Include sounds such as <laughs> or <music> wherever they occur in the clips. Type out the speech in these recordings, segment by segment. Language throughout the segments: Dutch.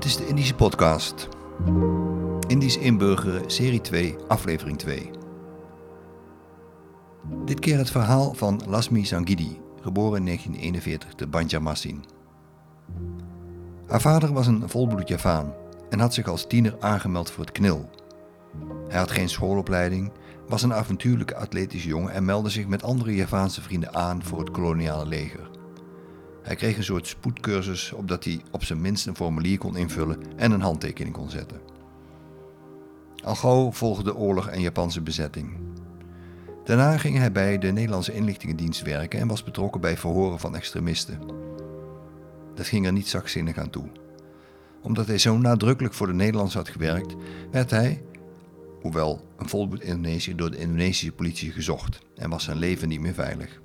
Dit is de Indische podcast. Indisch inburgeren, serie 2, aflevering 2. Dit keer het verhaal van Lasmi Sangidi, geboren in 1941 te Banjarmasin. Haar vader was een volbloed Javaan en had zich als tiener aangemeld voor het KNIL. Hij had geen schoolopleiding, was een avontuurlijke atletische jongen en meldde zich met andere Javaanse vrienden aan voor het koloniale leger. Hij kreeg een soort spoedcursus opdat hij op zijn minst een formulier kon invullen en een handtekening kon zetten. Al gauw volgde de oorlog en Japanse bezetting. Daarna ging hij bij de Nederlandse inlichtingendienst werken en was betrokken bij verhoren van extremisten. Dat ging er niet zachtzinnig aan toe. Omdat hij zo nadrukkelijk voor de Nederlanders had gewerkt, werd hij, hoewel een volbloed Indonesiër, door de Indonesische politie gezocht en was zijn leven niet meer veilig.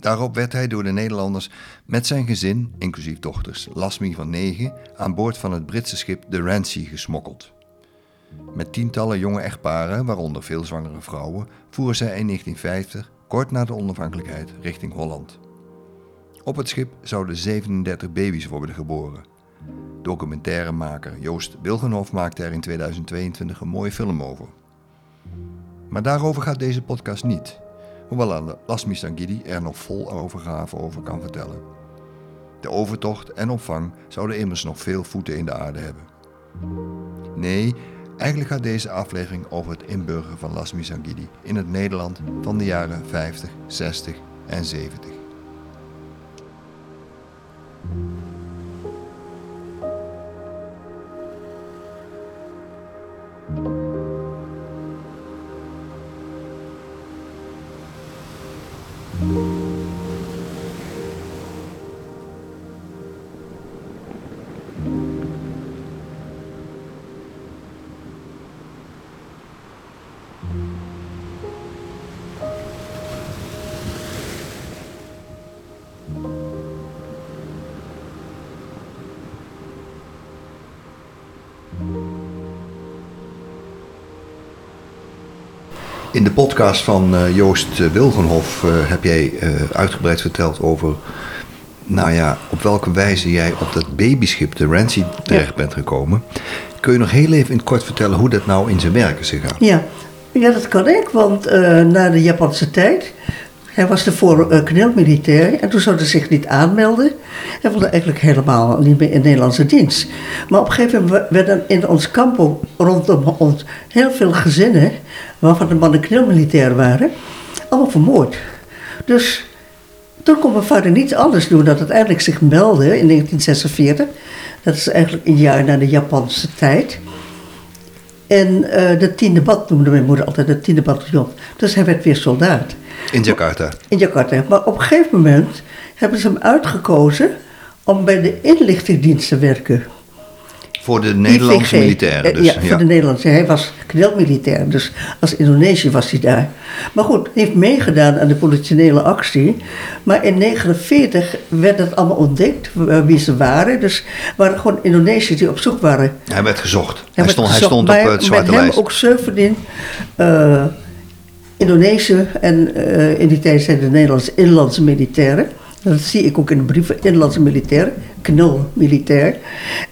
Daarop werd hij door de Nederlanders met zijn gezin, inclusief dochters, Lasmi van 9, aan boord van het Britse schip de Rancy gesmokkeld. Met tientallen jonge echtparen, waaronder veel zwangere vrouwen, voeren zij in 1950, kort na de onafhankelijkheid, richting Holland. Op het schip zouden 37 baby's worden geboren. Documentairemaker Joost Wilgenhof maakte er in 2022 een mooie film over. Maar daarover gaat deze podcast niet hoewel Lasmi Sangidi er nog vol overgave over kan vertellen. De overtocht en opvang zouden immers nog veel voeten in de aarde hebben. Nee, eigenlijk gaat deze aflevering over het inburgeren van Lasmi Sangidi in het Nederland van de jaren 50, 60 en 70. In de podcast van uh, Joost Wilgenhof uh, heb jij uitgebreid verteld over, nou ja, op welke wijze jij op dat babyschip, de Rancy, terecht ja. bent gekomen. Kun je nog heel even in het kort vertellen hoe dat nou in zijn werk is gegaan? Ja, ja dat kan ik, want na de Japanse tijd hij was ervoor uh, knelmilitair en toen zou hij zich niet aanmelden. Hij wilde eigenlijk helemaal niet meer in Nederlandse dienst. Maar op een gegeven moment werden in ons kamp rondom ons heel veel gezinnen, waarvan de mannen knelmilitair waren, allemaal vermoord. Dus toen kon mijn vader niets anders doen dan uiteindelijk zich melden in 1946. Dat is eigenlijk een jaar na de Japanse tijd. En uh, de tiende bad noemde mijn moeder altijd, de tiende bataljon. Dus hij werd weer soldaat. In Jakarta? In Jakarta. Maar op een gegeven moment hebben ze hem uitgekozen om bij de inlichtingendienst te werken. Voor de Nederlandse militairen dus? Ja, voor de Nederlandse. Hij was knelmilitair, dus als Indonesië was hij daar. Maar goed, hij heeft meegedaan aan de politionele actie. Maar in 1949 werd het allemaal ontdekt wie ze waren. Dus waren gewoon Indonesiërs die op zoek waren. Hij werd gezocht. Hij, stond, hij stond op het zwarte lijst. Ook 17 uh, Indonesië en uh, in die tijd zijn de Nederlandse inlandse militairen. Dat zie ik ook in de brieven, inlandse militairen, knul-militair.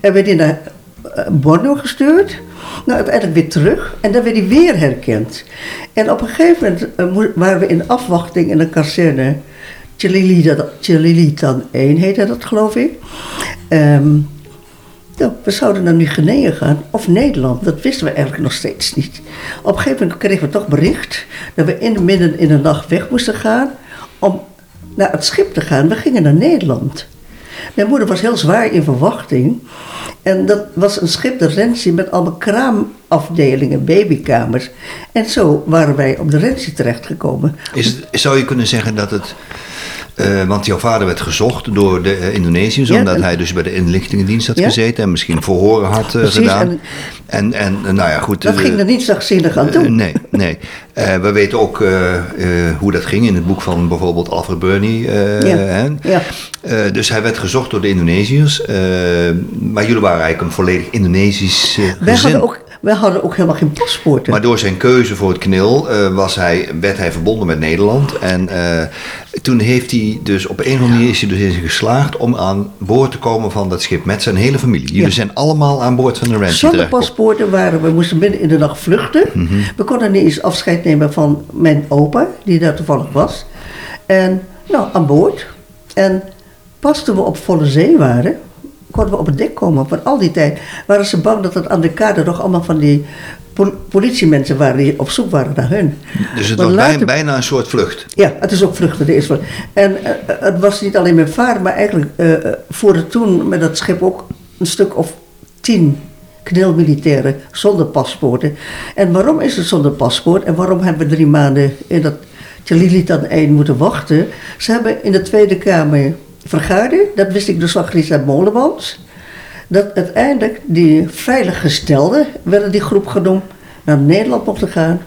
En werd hij naar uh, Borno gestuurd. Nou, uiteindelijk weer terug. En dan werd hij weer herkend. En op een gegeven moment uh, waren we in afwachting in een kazerne. Chililitan 1 heette dat, geloof ik. Um, nou, we zouden naar Guinea gaan of Nederland. Dat wisten we eigenlijk nog steeds niet. Op een gegeven moment kregen we toch bericht dat we in de midden in de nacht weg moesten gaan om naar het schip te gaan. We gingen naar Nederland. Mijn moeder was heel zwaar in verwachting. En dat was een schip, de Rensie, met allemaal kraamafdelingen, babykamers. En zo waren wij op de Rensie terechtgekomen. Is zou je kunnen zeggen dat het uh, want jouw vader werd gezocht door de uh, Indonesiërs, omdat hij dus bij de inlichtingendienst had ja? gezeten en misschien verhoren had uh, gedaan. En, en, en, nou ja, goed. Dat ging er niet zachtzinnig aan toe. nee, nee. we weten ook hoe dat ging in het boek van bijvoorbeeld Alfred Burney. ja. ja. dus hij werd gezocht door de Indonesiërs, maar jullie waren eigenlijk een volledig Indonesisch gezin. Wij hadden ook we hadden ook helemaal geen paspoorten. Maar door zijn keuze voor het knil eh, was hij, werd hij verbonden met Nederland. En eh, toen heeft hij dus op een of andere manier is hij dus in geslaagd om aan boord te komen van dat schip met zijn hele familie. Jullie Ja. zijn allemaal aan boord van de Ramsey Zonder paspoorten waren we, moesten midden in de nacht vluchten. Mhm. We konden niet eens afscheid nemen van mijn opa, die daar toevallig was. En nou, aan boord. En pas toen we op volle zee waren, konden we op het dek komen. Want al die tijd waren ze bang dat het aan de kade nog allemaal van die pol- politiemensen waren die op zoek waren naar hun. Dus het Maar was later- bijna een soort vlucht. Ja, het is ook vluchten, de eerste. En eh, het was niet alleen mijn vader, maar eigenlijk eh eh, voerde toen met dat schip ook een stuk of tien knilmilitairen zonder paspoorten. En waarom is het zonder paspoort en waarom hebben we drie maanden in dat Tjalilitan eind moeten wachten? Ze hebben in de Tweede Kamer vergaderd, dat wist ik dus van Grisa Molenmans, dat uiteindelijk die veiliggestelde, werden die groep genoemd, naar Nederland mochten gaan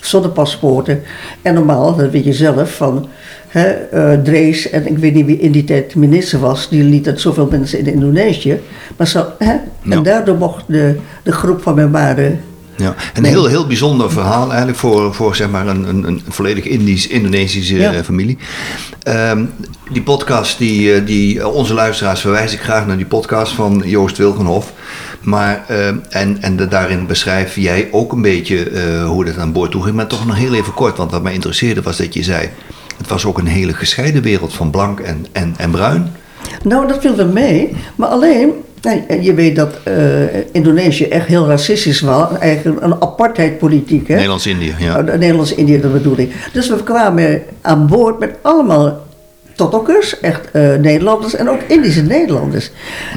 zonder paspoorten. En normaal, dat weet je zelf, van hè, eh, Drees en ik weet niet wie in die tijd minister was, die liet het zoveel mensen in Indonesië. Maar zo, hè. En daardoor mocht de, de groep van mijn waarde. Ja, een Nee. heel, heel bijzonder verhaal eigenlijk voor, voor zeg maar een, een, een volledig Indisch, Indonesische Ja. eh, familie. Ehm, die podcast, die, eh, die, eh, onze luisteraars verwijs ik graag naar die podcast van Joost Wilgenhof. Maar, ehm, en, en de- daarin beschrijf jij ook een beetje hoe dat aan boord toe ging. Maar toch nog heel even kort, want wat mij interesseerde was dat je zei... Het was ook een hele gescheiden wereld van blank en, en, en bruin. Nou, dat viel wel mee. Maar alleen, nou, je weet dat eh, Indonesië echt heel racistisch was. Eigenlijk een apartheidpolitiek. Nederlands-Indië, ja. Oh, Nederlands-Indië, dat bedoel ik. Dus we kwamen aan boord met allemaal Totokkers, echt eh, Nederlanders en ook Indische Nederlanders.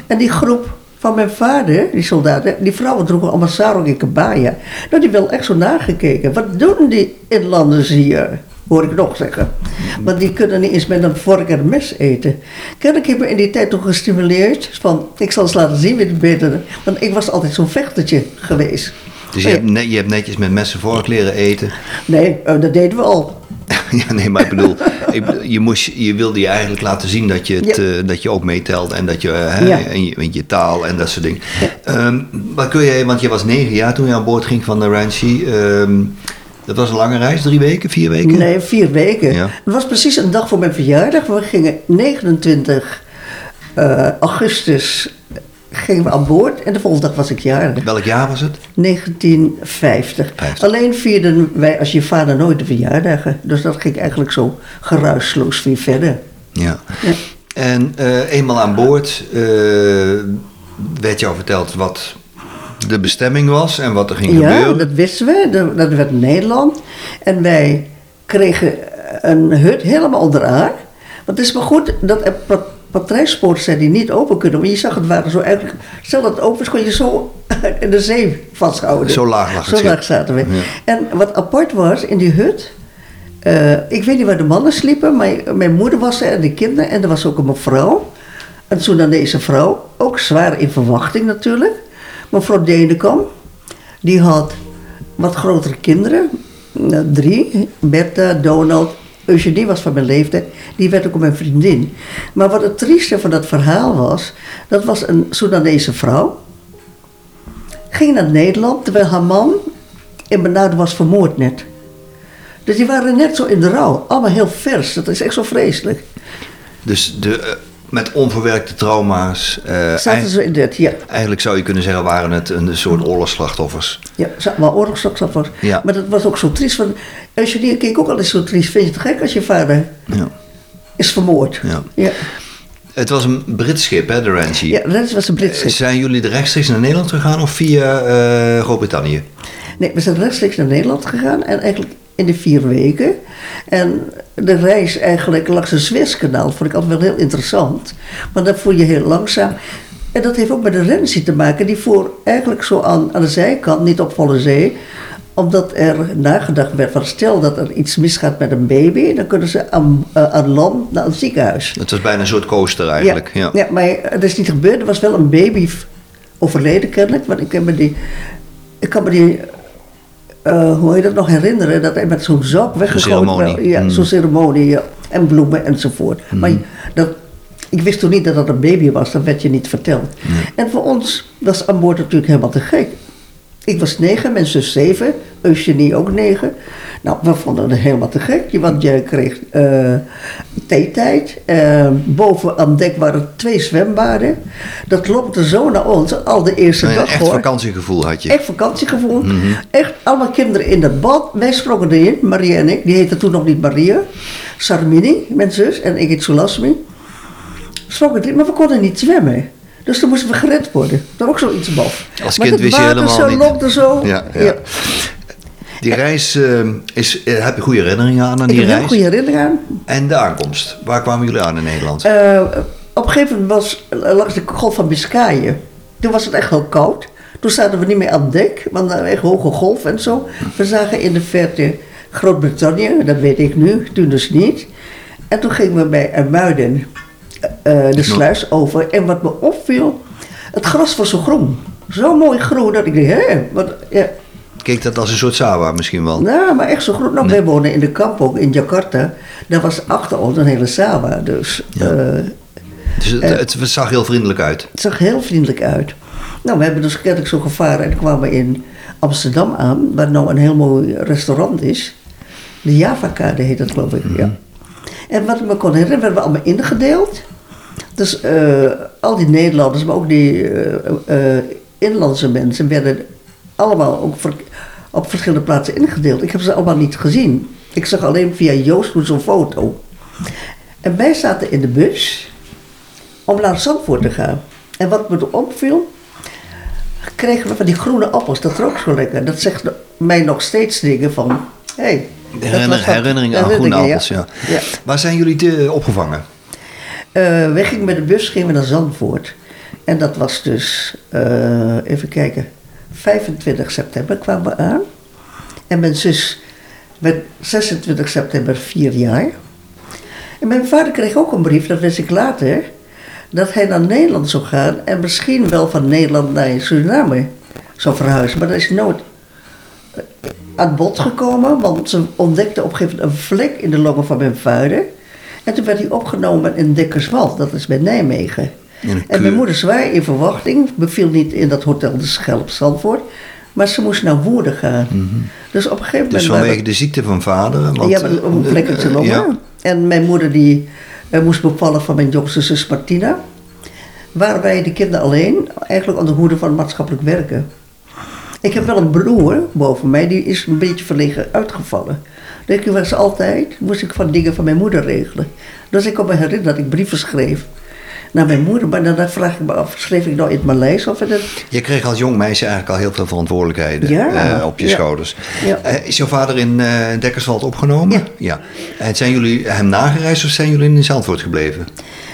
En die groep van mijn vader, die soldaten, die vrouwen droegen allemaal sarong en kabaya. Nou, die wel echt zo nagekeken. Wat doen die inlanders hier? Hoor ik nog zeggen. Want die kunnen niet eens met een vork en mes eten. Kennelijk heb me in die tijd toch gestimuleerd van, ik zal eens laten zien wie het beter. Want ik was altijd zo'n vechtertje geweest. Dus je, hebt net, je hebt netjes met messen vork leren eten. Nee, eh, dat deden we al. <laughs> Ja, nee, maar ik bedoel, ik je, moest, je wilde je eigenlijk laten zien dat je, het, Ja. eh, dat je ook meetelt en dat je, eh, hè, Ja. en je, je taal en dat soort dingen. Ehm, wat kun je, want je was negen jaar toen je aan boord ging van de Ranchi. Ehm, dat was een lange reis, drie weken, vier weken? Nee, vier weken. Ja. Het was precies een dag voor mijn verjaardag. We gingen 29 eh, augustus gingen we aan boord en de volgende dag was ik jarig. Welk jaar was het? 1950. Vijftig. Alleen vierden wij als je vader nooit de verjaardagen. Dus dat ging eigenlijk zo geruisloos weer verder. Ja. Ja. En eh, eenmaal aan boord eh, werd jou verteld wat de bestemming was en wat er ging Ja, gebeuren. dat wisten we. Dat- werd Nederland. En wij kregen een hut helemaal onderaan. Want het is maar goed dat er pat- patrijspoorten zijn die niet open kunnen. Want je zag het waren zo eigenlijk... Stel dat het open is, kon je zo <laughs> in de zee vasthouden. Zo laag lag het Zo laag zaten we. Ja. En wat apart was in die hut... eh, ik weet niet waar de mannen sliepen, maar mijn moeder was er en de kinderen. En er was ook een mevrouw. Een Soedanese vrouw. Ook zwaar in verwachting natuurlijk. Mevrouw Denekam. Die had wat grotere kinderen. Nou, drie. Bertha, Donald. Eugenie was van mijn leeftijd. Die werd ook mijn vriendin. Maar wat het trieste van dat verhaal was... Dat was een Soedanese vrouw. Ging naar Nederland terwijl haar man in Benade was vermoord net. Dus die waren net zo in de rouw. Allemaal heel vers. Dat is echt zo vreselijk. Dus de, eh, met onverwerkte trauma's. eh, Zaten ze in dit, ja. Eigenlijk zou je kunnen zeggen, waren het een soort oorlogsslachtoffers. Ja, maar oorlogsslag was. Ja. Maar dat was ook zo triest. Want Eugenie keek ook al eens zo triest. Vind je het gek als je vader Ja. is vermoord? Ja. Ja, Het was een Brits schip, hè, de Ranchi. ja dat was een Britse. Zijn jullie rechtstreeks naar Nederland gegaan of via eh, Groot-Brittannië? Nee, we zijn rechtstreeks naar Nederland gegaan. En eigenlijk in de vier weken. En de reis eigenlijk langs het Suezkanaal vond ik altijd wel heel interessant. Maar dat voel je heel langzaam. En dat heeft ook met de Renzi te maken. Die voer eigenlijk zo aan, aan de zijkant, niet op volle zee. Omdat er nagedacht werd van stel dat er iets misgaat met een baby. Dan kunnen ze aan, eh, aan land naar een ziekenhuis. Het was bijna een soort coaster eigenlijk. Ja. Ja, maar het is niet gebeurd. Er was wel een baby overleden kennelijk. Want ik me die... Ik kan me die... eh, hoe je dat nog herinneren? Dat hij met zo'n zak weggegooid werd. Ja, Mm. zo'n ceremonie. ja. En bloemen enzovoort. Maar dat, ik wist toen niet dat dat een baby was. Dat werd je niet verteld. En voor ons was aan boord natuurlijk helemaal te gek. Ik was negen, mijn zus zeven, Eugenie ook negen. Nou, we vonden het helemaal te gek, want je kreeg uh, theetijd. Uh, boven aan dek waren twee zwembaden. Dat lopte zo naar ons, al de eerste Nou ja, dag echt hoor. vakantiegevoel had je. Echt vakantiegevoel. Mhm. Echt allemaal kinderen in het bad. Wij sprongen erin, Maria en ik. Die heette toen nog niet Maria. Sarmini, mijn zus. En ik heet Sulasmi. Sprongen erin, maar we konden niet zwemmen. Dus toen moesten we gered worden. Dat was ook zoiets bof. Als kind het wist je water helemaal zo niet. lopte zo. Ja, ja. Die reis, eh, is, eh, heb je goede herinneringen aan, aan Ik die heb heel reis? goede herinneringen aan. En de aankomst. Waar kwamen jullie aan in Nederland? Eh, op een gegeven moment was langs de golf van Biscayen. Toen was het echt heel koud. Toen zaten we niet meer aan dek, want er echt hoge golf en zo. We zagen in de verte Groot-Brittannië, dat weet ik nu, toen dus niet. En toen gingen we bij Ermuiden de sluis over. En wat me opviel, het gras was zo groen. Zo mooi groen dat ik dacht, hé, wat, ja, Keek dat als een soort Sawa misschien wel? nou, maar echt zo groen. Nou, wij wonen in de kamp ook in Jakarta. Daar was achter ons een hele Sawa, dus... Ja. eh, Dus het, het zag heel vriendelijk uit. Het zag heel vriendelijk uit. Nou, we hebben dus kennelijk zo gevaren en kwamen in Amsterdam aan, waar nou een heel mooi restaurant is. De Javakade heet dat, geloof ik. Ja. En wat ik me kon herinneren, werden we allemaal ingedeeld. Dus eh, al die Nederlanders, maar ook die eh, inlandse mensen, werden allemaal ook ver- op verschillende plaatsen ingedeeld. Ik heb ze allemaal niet gezien. Ik zag alleen via Joost zo'n foto. En wij zaten in de bus om naar Zandvoort te gaan. En wat me opviel, kregen we van die groene appels. Dat rook zo lekker. Dat zegt mij nog steeds dingen van. Hey, De herinner, herinnering aan groene appels, ja. ja. Waar zijn jullie te, opgevangen? Eh, wij gingen met de bus gingen we naar Zandvoort. En dat was dus, eh, even kijken, 25 september kwamen we aan. En mijn zus werd 26 september vier jaar. En mijn vader kreeg ook een brief, dat wist ik later, dat hij naar Nederland zou gaan en misschien wel van Nederland naar Suriname zou verhuizen. Maar dat is nooit eh, aan bod gekomen, want ze ontdekte op een gegeven moment een vlek in de longen van mijn vader. En toen werd hij opgenomen in Dekkerswald, dat is bij Nijmegen. En mijn moeder zwaar in verwachting, beviel niet in dat hotel de Schelp Zandvoort, maar ze moest naar Woerden gaan. Dus op een gegeven moment... Dus vanwege de ziekte van vader? Want, ja, maar een vlek in zijn eh, longen. ja. En mijn moeder die eh, moest bevallen van mijn jongste zus Martina. Waren wij de kinderen alleen, eigenlijk onder hoede van maatschappelijk werken. Ik heb wel een broer boven mij, die is een beetje verlegen uitgevallen. Dus ik was altijd, moest ik van dingen van mijn moeder regelen. Dus ik kan me herinneren dat ik brieven schreef naar mijn moeder. Maar dan vraag ik me af, schreef ik nou in het Maleis of in het... Je kreeg als jong meisje eigenlijk al heel veel verantwoordelijkheden Ja, eh, op je ja. schouders. Ja. Eh, is jouw vader in eh Dekkerswald opgenomen? Ja. En zijn jullie hem nagereisd of zijn jullie in Zandvoort gebleven?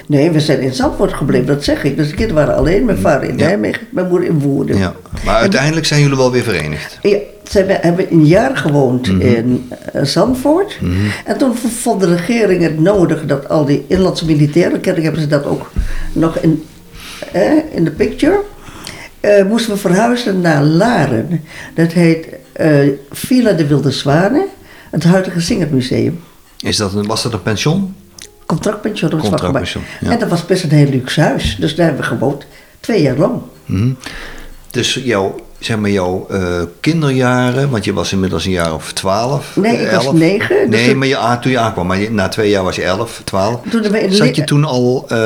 Nee, we zijn in Zandvoort gebleven, dat zeg ik. Dus de kinderen waren alleen, mijn vader in. Nijmegen, mijn moeder in Woerden. Ja. Maar uiteindelijk zijn jullie wel weer verenigd. Ja, we- hebben een jaar gewoond Mhm. in eh, Zandvoort. En toen vond de regering het nodig dat al die inlandse militairen, kennelijk hebben ze dat ook nog in, eh, in de picture, eh, moesten we verhuizen naar Laren. Dat heet eh, Villa de Wilde Zwanen, het huidige Singermuseum. Is dat een, was dat een pension? Contractpension. dat was wat Contractpension, ja. En dat was best een heel luxe huis. Dus daar hebben we gewoond, twee jaar lang. Mhm. Dus jouw, zeg maar jouw eh, kinderjaren, want je was inmiddels een jaar of twaalf. Nee, ik was elf. negen, dus Nee, maar je, ah, toen je aankwam, maar je- na twee jaar was je elf, twaalf. Toen Zat je toen al, eh,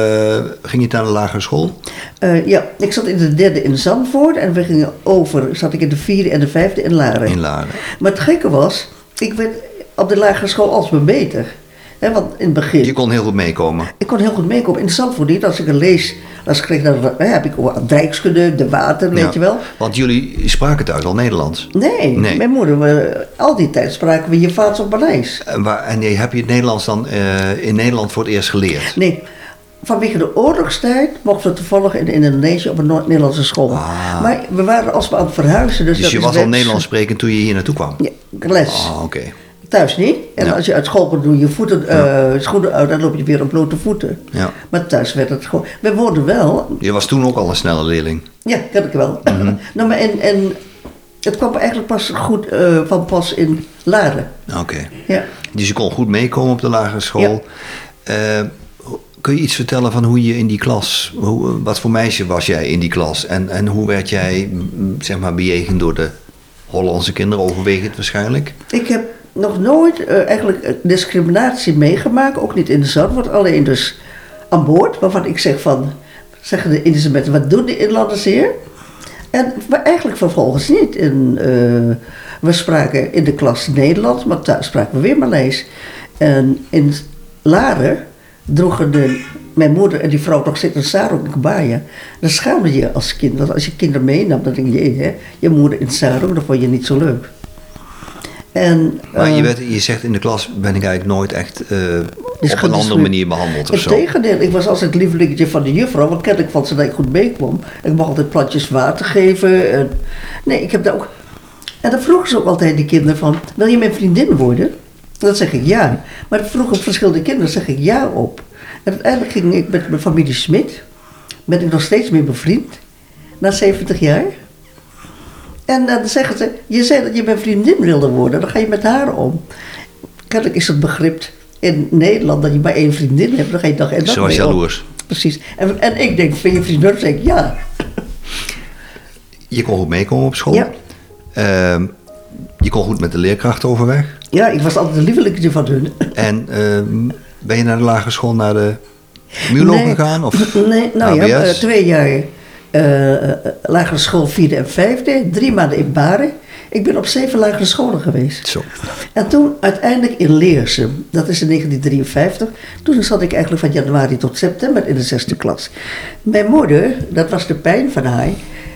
ging je naar de lagere school? Eh, ja, ik zat in de derde in Zandvoort en we gingen over, zat ik in de vierde en de vijfde in Laren. In Laren. Maar het gekke was, ik werd op de lagere school alsmaar beter. Hè, want in het begin, Je kon heel goed meekomen. ik kon heel goed meekomen. In Zandvoort niet, als ik een lees, als kreeg, dan heb ik ook Dijkskunde, de water, weet Ja. je wel. Want jullie spraken thuis al Nederlands. Nee, Nee. mijn moeder, we, al die tijd spraken we je vader op Maleis. En, waar, en heb je het Nederlands dan eh, in Nederland voor het eerst geleerd? Nee, vanwege de oorlogstijd mochten we toevallig in Indonesië op een Nederlandse school. Ah. Maar we waren alsmaar aan het verhuizen. Dus, Dus je was al Nederlands sprekend toen je hier naartoe kwam? Ja, les. Ah, oké. Thuis niet. En Ja. als je uit school komt, doe je voeten, eh, schoenen uit, dan loop je weer op blote voeten. Ja. Maar thuis werd het gewoon. We woonden wel. Je was toen ook al een snelle leerling. Ja, dat heb ik wel. Mhm. <laughs> nou, maar en, en het kwam eigenlijk pas goed eh, van pas in Laren. Oké. Ja. Dus je kon goed meekomen op de lagere school. Eh, Kun je iets vertellen van hoe je in die klas, hoe, wat voor meisje was jij in die klas? En, en hoe werd jij, zeg maar, bejegend door de Hollandse kinderen, overwegend waarschijnlijk? Ik heb nog nooit eh, eigenlijk eh, discriminatie meegemaakt, ook niet in de Zandvoort, alleen dus aan boord, waarvan ik zeg van, zeggen de Indische mensen, wat doen de inlanders hier? En eigenlijk vervolgens niet. Eh, we spraken in de klas Nederlands, maar thuis spraken we weer Maleis. En in Laren droegen de, mijn moeder en die vrouw nog zitten sarong en kebaya. Dan schaamde je als kind. Want als je kinderen meenam, dan denk je, hè, je moeder in sarong, dat vond je niet zo leuk. En, Maar je, eh, werd, je zegt in de klas ben ik eigenlijk nooit echt eh, op een andere manier behandeld of zo. Integendeel, ik was als het lievelingetje van de juffrouw, want kennelijk vond ze dat ik goed meekwam. Ik mocht altijd plantjes water geven. En, nee, ik heb daar ook. En dan vroegen ze ook altijd die kinderen van, wil je mijn vriendin worden? Dan zeg ik ja. Maar dan vroegen verschillende kinderen, zeg ik ja op. En uiteindelijk ging ik met mijn familie Smit, ben ik nog steeds mee bevriend, na 70 jaar. En dan zeggen ze, je zei dat je mijn vriendin wilde worden, dan ga je met haar om. Kennelijk is het begrip in Nederland dat je maar één vriendin hebt, dan ga je dag en mee om. jaloers. Precies. En, en ik denk, vind je vriendin? Dan zeg ik ja. Je kon goed meekomen op school. Ja. Ehm, je kon goed met de leerkrachten overweg. Ja, ik was altijd de lievelingetje van hun. En ehm, ben je naar de lagere school naar de Nee. gegaan? Of Nee, nou ja, eh, twee jaar eh, lagere school, vierde en vijfde. Drie maanden in Baren. Ik ben op zeven lagere scholen geweest. Zo. En toen uiteindelijk in Leersum, dat is in 1953. Toen zat ik eigenlijk van januari tot september in de zesde klas. Mijn moeder, dat was de pijn van haar,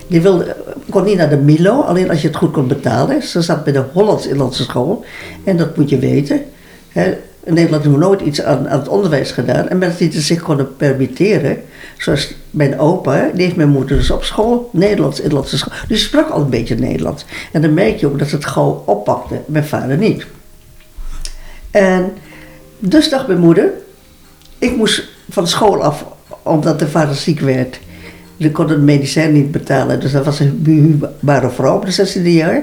die wilde, kon niet naar de Milo, alleen als je het goed kon betalen. Ze zat bij de Hollands-Inlandse school. En dat moet je weten. Hè, in Nederland hebben we nooit iets aan, aan het onderwijs gedaan. En mensen die het zich konden permitteren, zoals mijn opa, die heeft mijn moeder dus op school, Nederlands-Inlandse school. Dus ze sprak al een beetje Nederlands. En dan merk je ook dat ze het gauw oppakte, mijn vader niet. En dus dacht mijn moeder, ik moest van school af, omdat de vader ziek werd. Ze konden de medicijn niet betalen, dus dat was een behuurbare vrouw op de 16e jaar.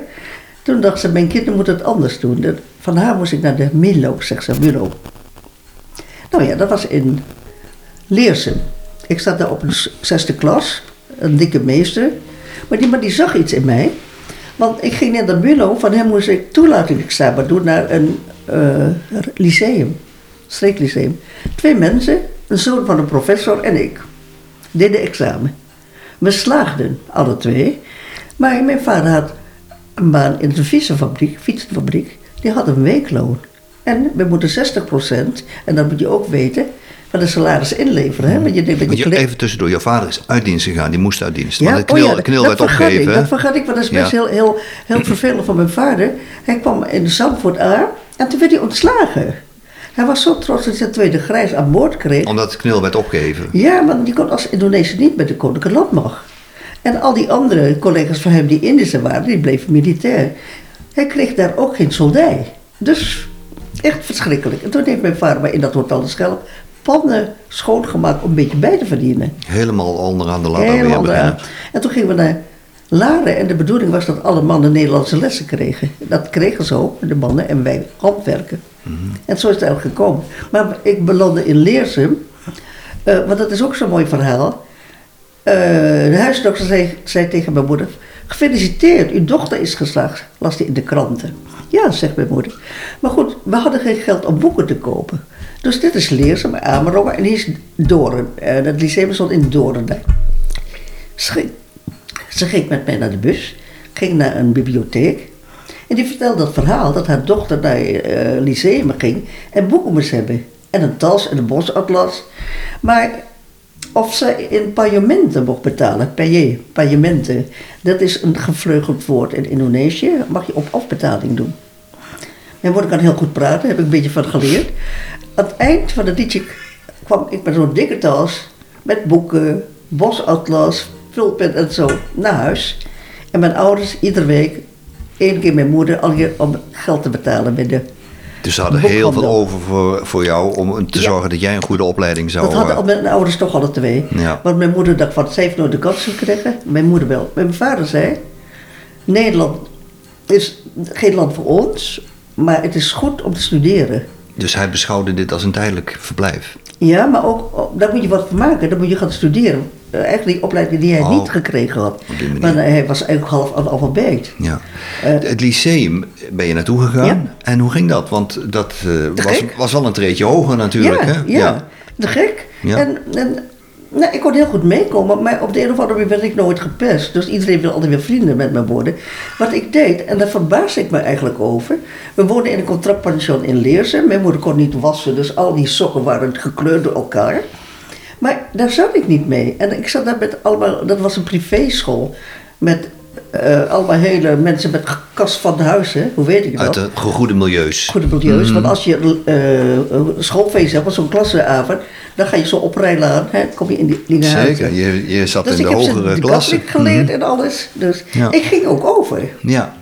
Toen dacht ze, mijn kinderen moeten het anders doen. Van haar moest ik naar de Milo, zegt ze, Milo. Nou ja, dat was in Leersum. Ik zat daar op een zesde klas, een dikke meester. Maar die, maar die zag iets in mij. Want ik ging naar de Milo, van hem moest ik toelatingsexamen doen naar een eh, lyceum, streeklyceum. Twee mensen, een zoon van een professor en ik, deden examen. We slaagden, alle twee. Maar mijn vader had een baan in de fietsenfabriek, fietsenfabriek. Die had een weekloon. En we moeten 60%, en dat moet je ook weten, van de salaris inleveren. Hè? Want je denkt dat je je, even tussendoor, jouw vader is uit dienst gegaan, die moest uit dienst. ja, Want de oh knil, ja, de knil dat werd vergat opgegeven. Ik, dat vergat ik, want dat is best Ja. heel, heel, heel vervelend van mijn vader. Hij kwam in Zandvoort aan en toen werd hij ontslagen. Hij was zo trots dat hij tweede grijs aan boord kreeg. Omdat de knil werd opgegeven. Ja, want je kon als Indonesië niet met de koninklijke landmacht. En al die andere collega's van hem die Indische waren, die bleven militair. Hij kreeg daar ook geen soldij. Dus echt verschrikkelijk. En toen heeft mijn vader mij in dat hotel de Schelp pannen schoongemaakt om een beetje bij te verdienen. Helemaal onderaan de ladder weer Helemaal. En toen gingen we naar Laren en de bedoeling was dat alle mannen Nederlandse lessen kregen. Dat kregen ze ook, de mannen, en wij handwerken. En zo is het eigenlijk gekomen. Maar ik belandde in Leersum, eh, want dat is ook zo'n mooi verhaal. Eh, de huisdokter zei, zei tegen mijn moeder: Gefeliciteerd, uw dochter is geslaagd. Las hij in de kranten. Ja, zegt mijn moeder. Maar goed, we hadden geen geld om boeken te kopen. Dus dit is Leersum, Amerongen en hier is Doren. Eh, dat lyceum stond in Doren. daar. Ze ging, met mij naar de bus, ging naar een bibliotheek. En die vertelde dat verhaal dat haar dochter naar eh lyceum ging en boeken moest hebben. En een tas en een bosatlas. Maar of ze in paiementen mocht betalen, paye, paiementen. Dat is een gevleugeld woord in Indonesië, mag je op afbetaling doen. Mijn moeder kan heel goed praten, heb ik een beetje van geleerd. Aan het eind van het liedje kwam ik met zo'n dikke tas, met boeken, bosatlas, vulpen en zo, naar huis. En mijn ouders iedere week, één keer mijn moeder, al om geld te betalen bij de... Dus ze hadden heel veel over voor, voor jou om te Ja. zorgen dat jij een goede opleiding zou Dat hadden eh, mijn ouders toch alle twee. Ja. Want mijn moeder dacht van, ze heeft nooit de kans gekregen. Mijn moeder wel. Maar mijn vader zei, Nederland is geen land voor ons, maar het is goed om te studeren. Dus hij beschouwde dit als een tijdelijk verblijf. Ja, maar ook, daar moet je wat van maken. Dan moet je gaan studeren. Eh, eigenlijk die opleiding die hij Oh, niet gekregen had. Maar hij was eigenlijk half analfabeet. Ja. Eh, het lyceum ben je naartoe gegaan. Ja. En hoe ging dat? Want dat eh, was, was wel een treedje hoger natuurlijk. ja, hè? ja, te gek. Ja. En, en nou, ik kon heel goed meekomen, maar op de een of andere manier werd ik nooit gepest. Dus iedereen wil altijd weer vrienden met me worden. Wat ik deed, en daar verbaasde ik me eigenlijk over. We woonden in een contractpension in Leersen. Mijn moeder kon niet wassen, dus al die sokken waren gekleurd door elkaar. Maar daar zat ik niet mee. En ik zat daar met allemaal, dat was een privéschool. Met eh, allemaal hele mensen met kast van huis, hè? hoe weet ik dat? Uit de goede milieus. goede milieus. Mhm. Want als je een schoolfeest hebt, zo'n klasseavond, dan ga je zo oprijden aan. Hè, kom je in die dingen Zeker, je, je zat Dus in ik de heb hogere de klasse. katholiek geleerd en alles. Dus Ja. ik ging ook over. Ja.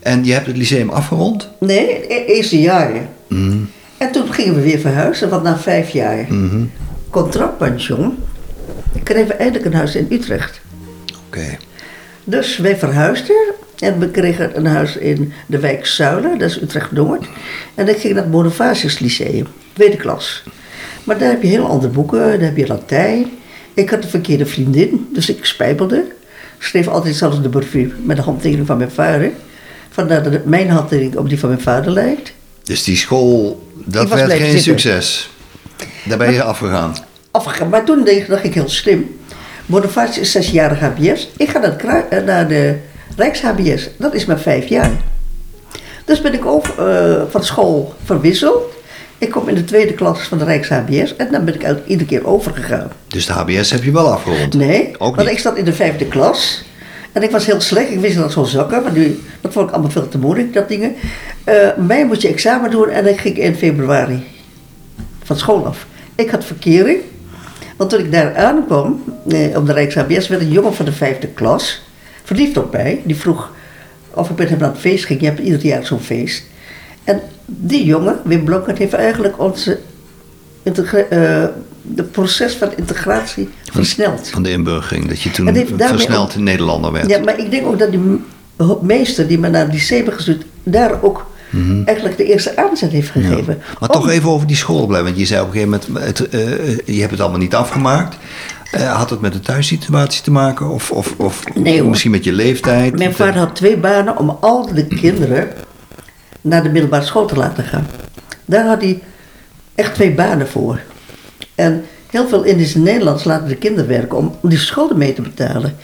En je hebt het lyceum afgerond? Nee, e- eerste jaren. Mhm. En toen gingen we weer verhuizen, want na vijf jaar Mhm. contractpension kregen we eindelijk een huis in Utrecht. Oké. Dus wij verhuisden en we kregen een huis in de wijk Zuilen, dat is Utrecht-Noord. En ik ging naar het Bonifatius Lyceum, tweede klas. Maar daar heb je heel andere boeken, daar heb je Latijn. Ik had een verkeerde vriendin, dus ik spijbelde. Schreef altijd zelfs de brief met de handtekening van mijn vader. Vandaar dat mijn handtekening op die van mijn vader lijkt. Dus die school, dat werd geen zitten. succes. Daar ben je afgegaan. Afgegaan. Maar toen dacht dacht ik heel slim. Bonifatius is zesjarig HBS. Ik ga naar, eh, naar de Rijks-HBS. Dat is maar vijf jaar. Dus ben ik over, eh, van school verwisseld. Ik kom in de tweede klas van de Rijks-HBS. En dan ben ik iedere keer overgegaan. Dus de HBS heb je wel afgerond? Nee, Ook want niet? ik zat in de vijfde klas. En ik was heel slecht. Ik wist dat zou zakken. Maar nu, dat vond ik allemaal veel te moeilijk, dat dingen. Eh mei moest je examen doen en ik ging in februari van school af. Ik had verkering. Want toen ik daar aankwam, eh, op de Rijks-HBS, werd een jongen van de vijfde klas verliefd op mij. Die vroeg of ik met hem naar het feest ging. Je hebt ieder jaar zo'n feest. En die jongen, Wim Blonkert, heeft eigenlijk onze eh, de proces van integratie versneld. Van de inburgering, dat je toen versneld ook- Nederlander werd. Ja, maar ik denk ook dat die meester die me naar het lyceum heeft gestuurd, daar ook eigenlijk de eerste aanzet heeft Mhm. Ja. gegeven. Maar Om- toch even over die school blijven. Want je zei op een gegeven moment, het, eh, je hebt het allemaal niet afgemaakt. Eh, had het met de thuissituatie te maken? Of, of, of Nee, misschien met je leeftijd? Mijn vader had twee banen om al de kinderen naar de middelbare school te laten gaan. Daar had hij echt twee banen voor. En heel veel Indische Nederlands laten de kinderen werken om, die schulden mee te betalen.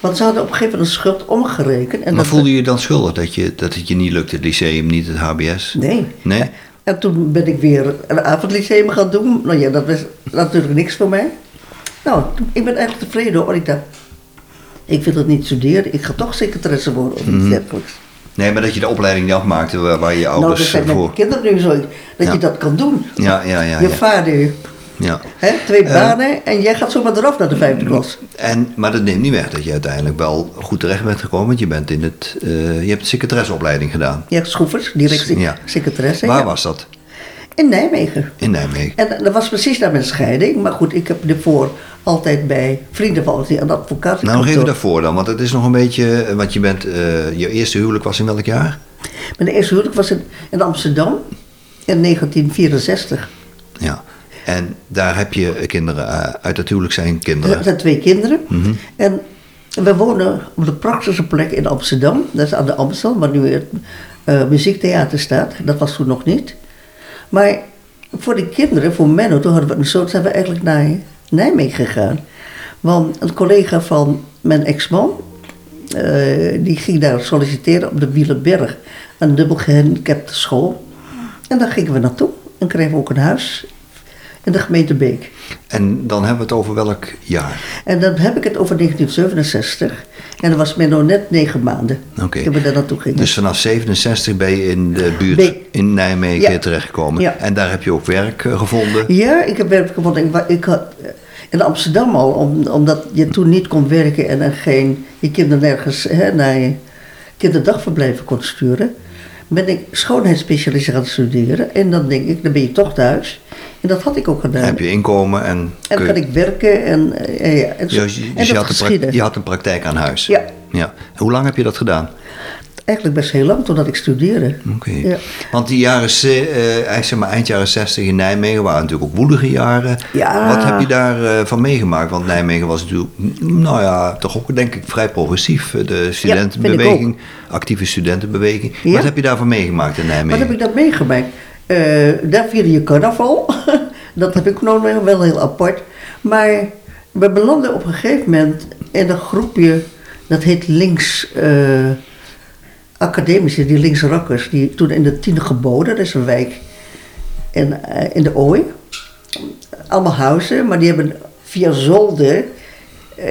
Want ze hadden op een gegeven moment een schuld omgerekend. En Maar dat- voelde je je dan schuldig dat, je, dat het je niet lukte, het lyceum, niet het HBS? Nee. Nee? En toen ben ik weer een avondlyceum gaan doen. Nou ja, dat was natuurlijk niks voor mij. Nou, ik ben eigenlijk tevreden hoor. Ik dacht, ik wil het niet studeren. Ik ga toch secretaresse worden of iets dergelijks. Nee, maar dat je de opleiding niet afmaakte waar, waar je Nou, dat ouders zijn eh, mijn voor... kinderen nu zo. Dat Ja. je dat kan doen. Ja, ja, ja. je ja. vader, ja. hè, twee Eh. banen en jij gaat zomaar eraf naar de vijfde klas. En, maar dat neemt niet weg dat je uiteindelijk wel goed terecht bent gekomen. Want je, bent in het, eh, je hebt de secretaresseopleiding gedaan. Ja, Schroevers, direct Ja. secretaresse. Waar ja. was dat? In Nijmegen. In Nijmegen. En dat was precies na mijn scheiding. Maar goed, ik heb ervoor altijd bij vrienden van die een advocaat. Nou, nog even daarvoor dan, want het is nog een beetje... eh, Want je bent... je eerste huwelijk was in welk jaar? Mijn eerste huwelijk was in, in Amsterdam in 1964. Ja. En daar heb je kinderen, eh, uit het huwelijk zijn kinderen. Er zijn twee kinderen. En we wonen op de prachtigste plek in Amsterdam. Dat is aan de Amstel, waar nu het eh, muziektheater staat. Dat was toen nog niet. Maar voor de kinderen, voor Menno, toen hadden we een zoon, zijn we eigenlijk naar Nijmegen gegaan. Want een collega van mijn ex-man, eh, die ging daar solliciteren op de Wielenberg. Een dubbel gehandicapte school. En daar gingen we naartoe. En kregen we ook een huis in de gemeente Beek. En dan hebben we het over welk jaar? En dan heb ik het over 1967. En dat was Menno net negen maanden. Oké. Toen we daar naartoe gingen. Dus vanaf 67 ben je in de buurt in Nijmegen Ja. terechtgekomen. Ja. En daar heb je ook werk eh, gevonden. Ja, ik heb werk gevonden. Ik, ik had eh, in Amsterdam al, om, omdat je toen niet kon werken en er geen, je kinderen nergens hè, naar je kinderdagverblijven kon sturen, ben ik schoonheidsspecialist gaan studeren. En dan denk ik, dan ben je toch thuis. En dat had ik ook gedaan. Dan heb je inkomen en... en dan je- kan ik werken en, eh, ja, en, zo, Dus, je- en dus je, had prac- je had een praktijk aan huis. Ja. ja. Hoe lang heb je dat gedaan? Eigenlijk best heel lang, totdat ik studeerde. Oké. Ja. Want die jaren, eh, zeg maar eind jaren 60 in Nijmegen waren natuurlijk ook woelige jaren. Ja. Wat heb je daarvan van meegemaakt? Want Nijmegen was natuurlijk, mm, nou ja, toch ook denk ik vrij progressief. eh, De studentenbeweging, actieve studentenbeweging. Ja. Wat heb je daarvan meegemaakt in Nijmegen? Wat heb ik dat meegemaakt? Eh, daar vierde je carnaval. <laughs> dat heb ik nog wel- wel heel apart. Maar we belanden op een gegeven moment in een groepje, dat heet links eh academici, die links rakkers, die toen in de tiende geboden, dat is een wijk in, eh, in de Ooi. Allemaal huizen, maar die hebben via zolder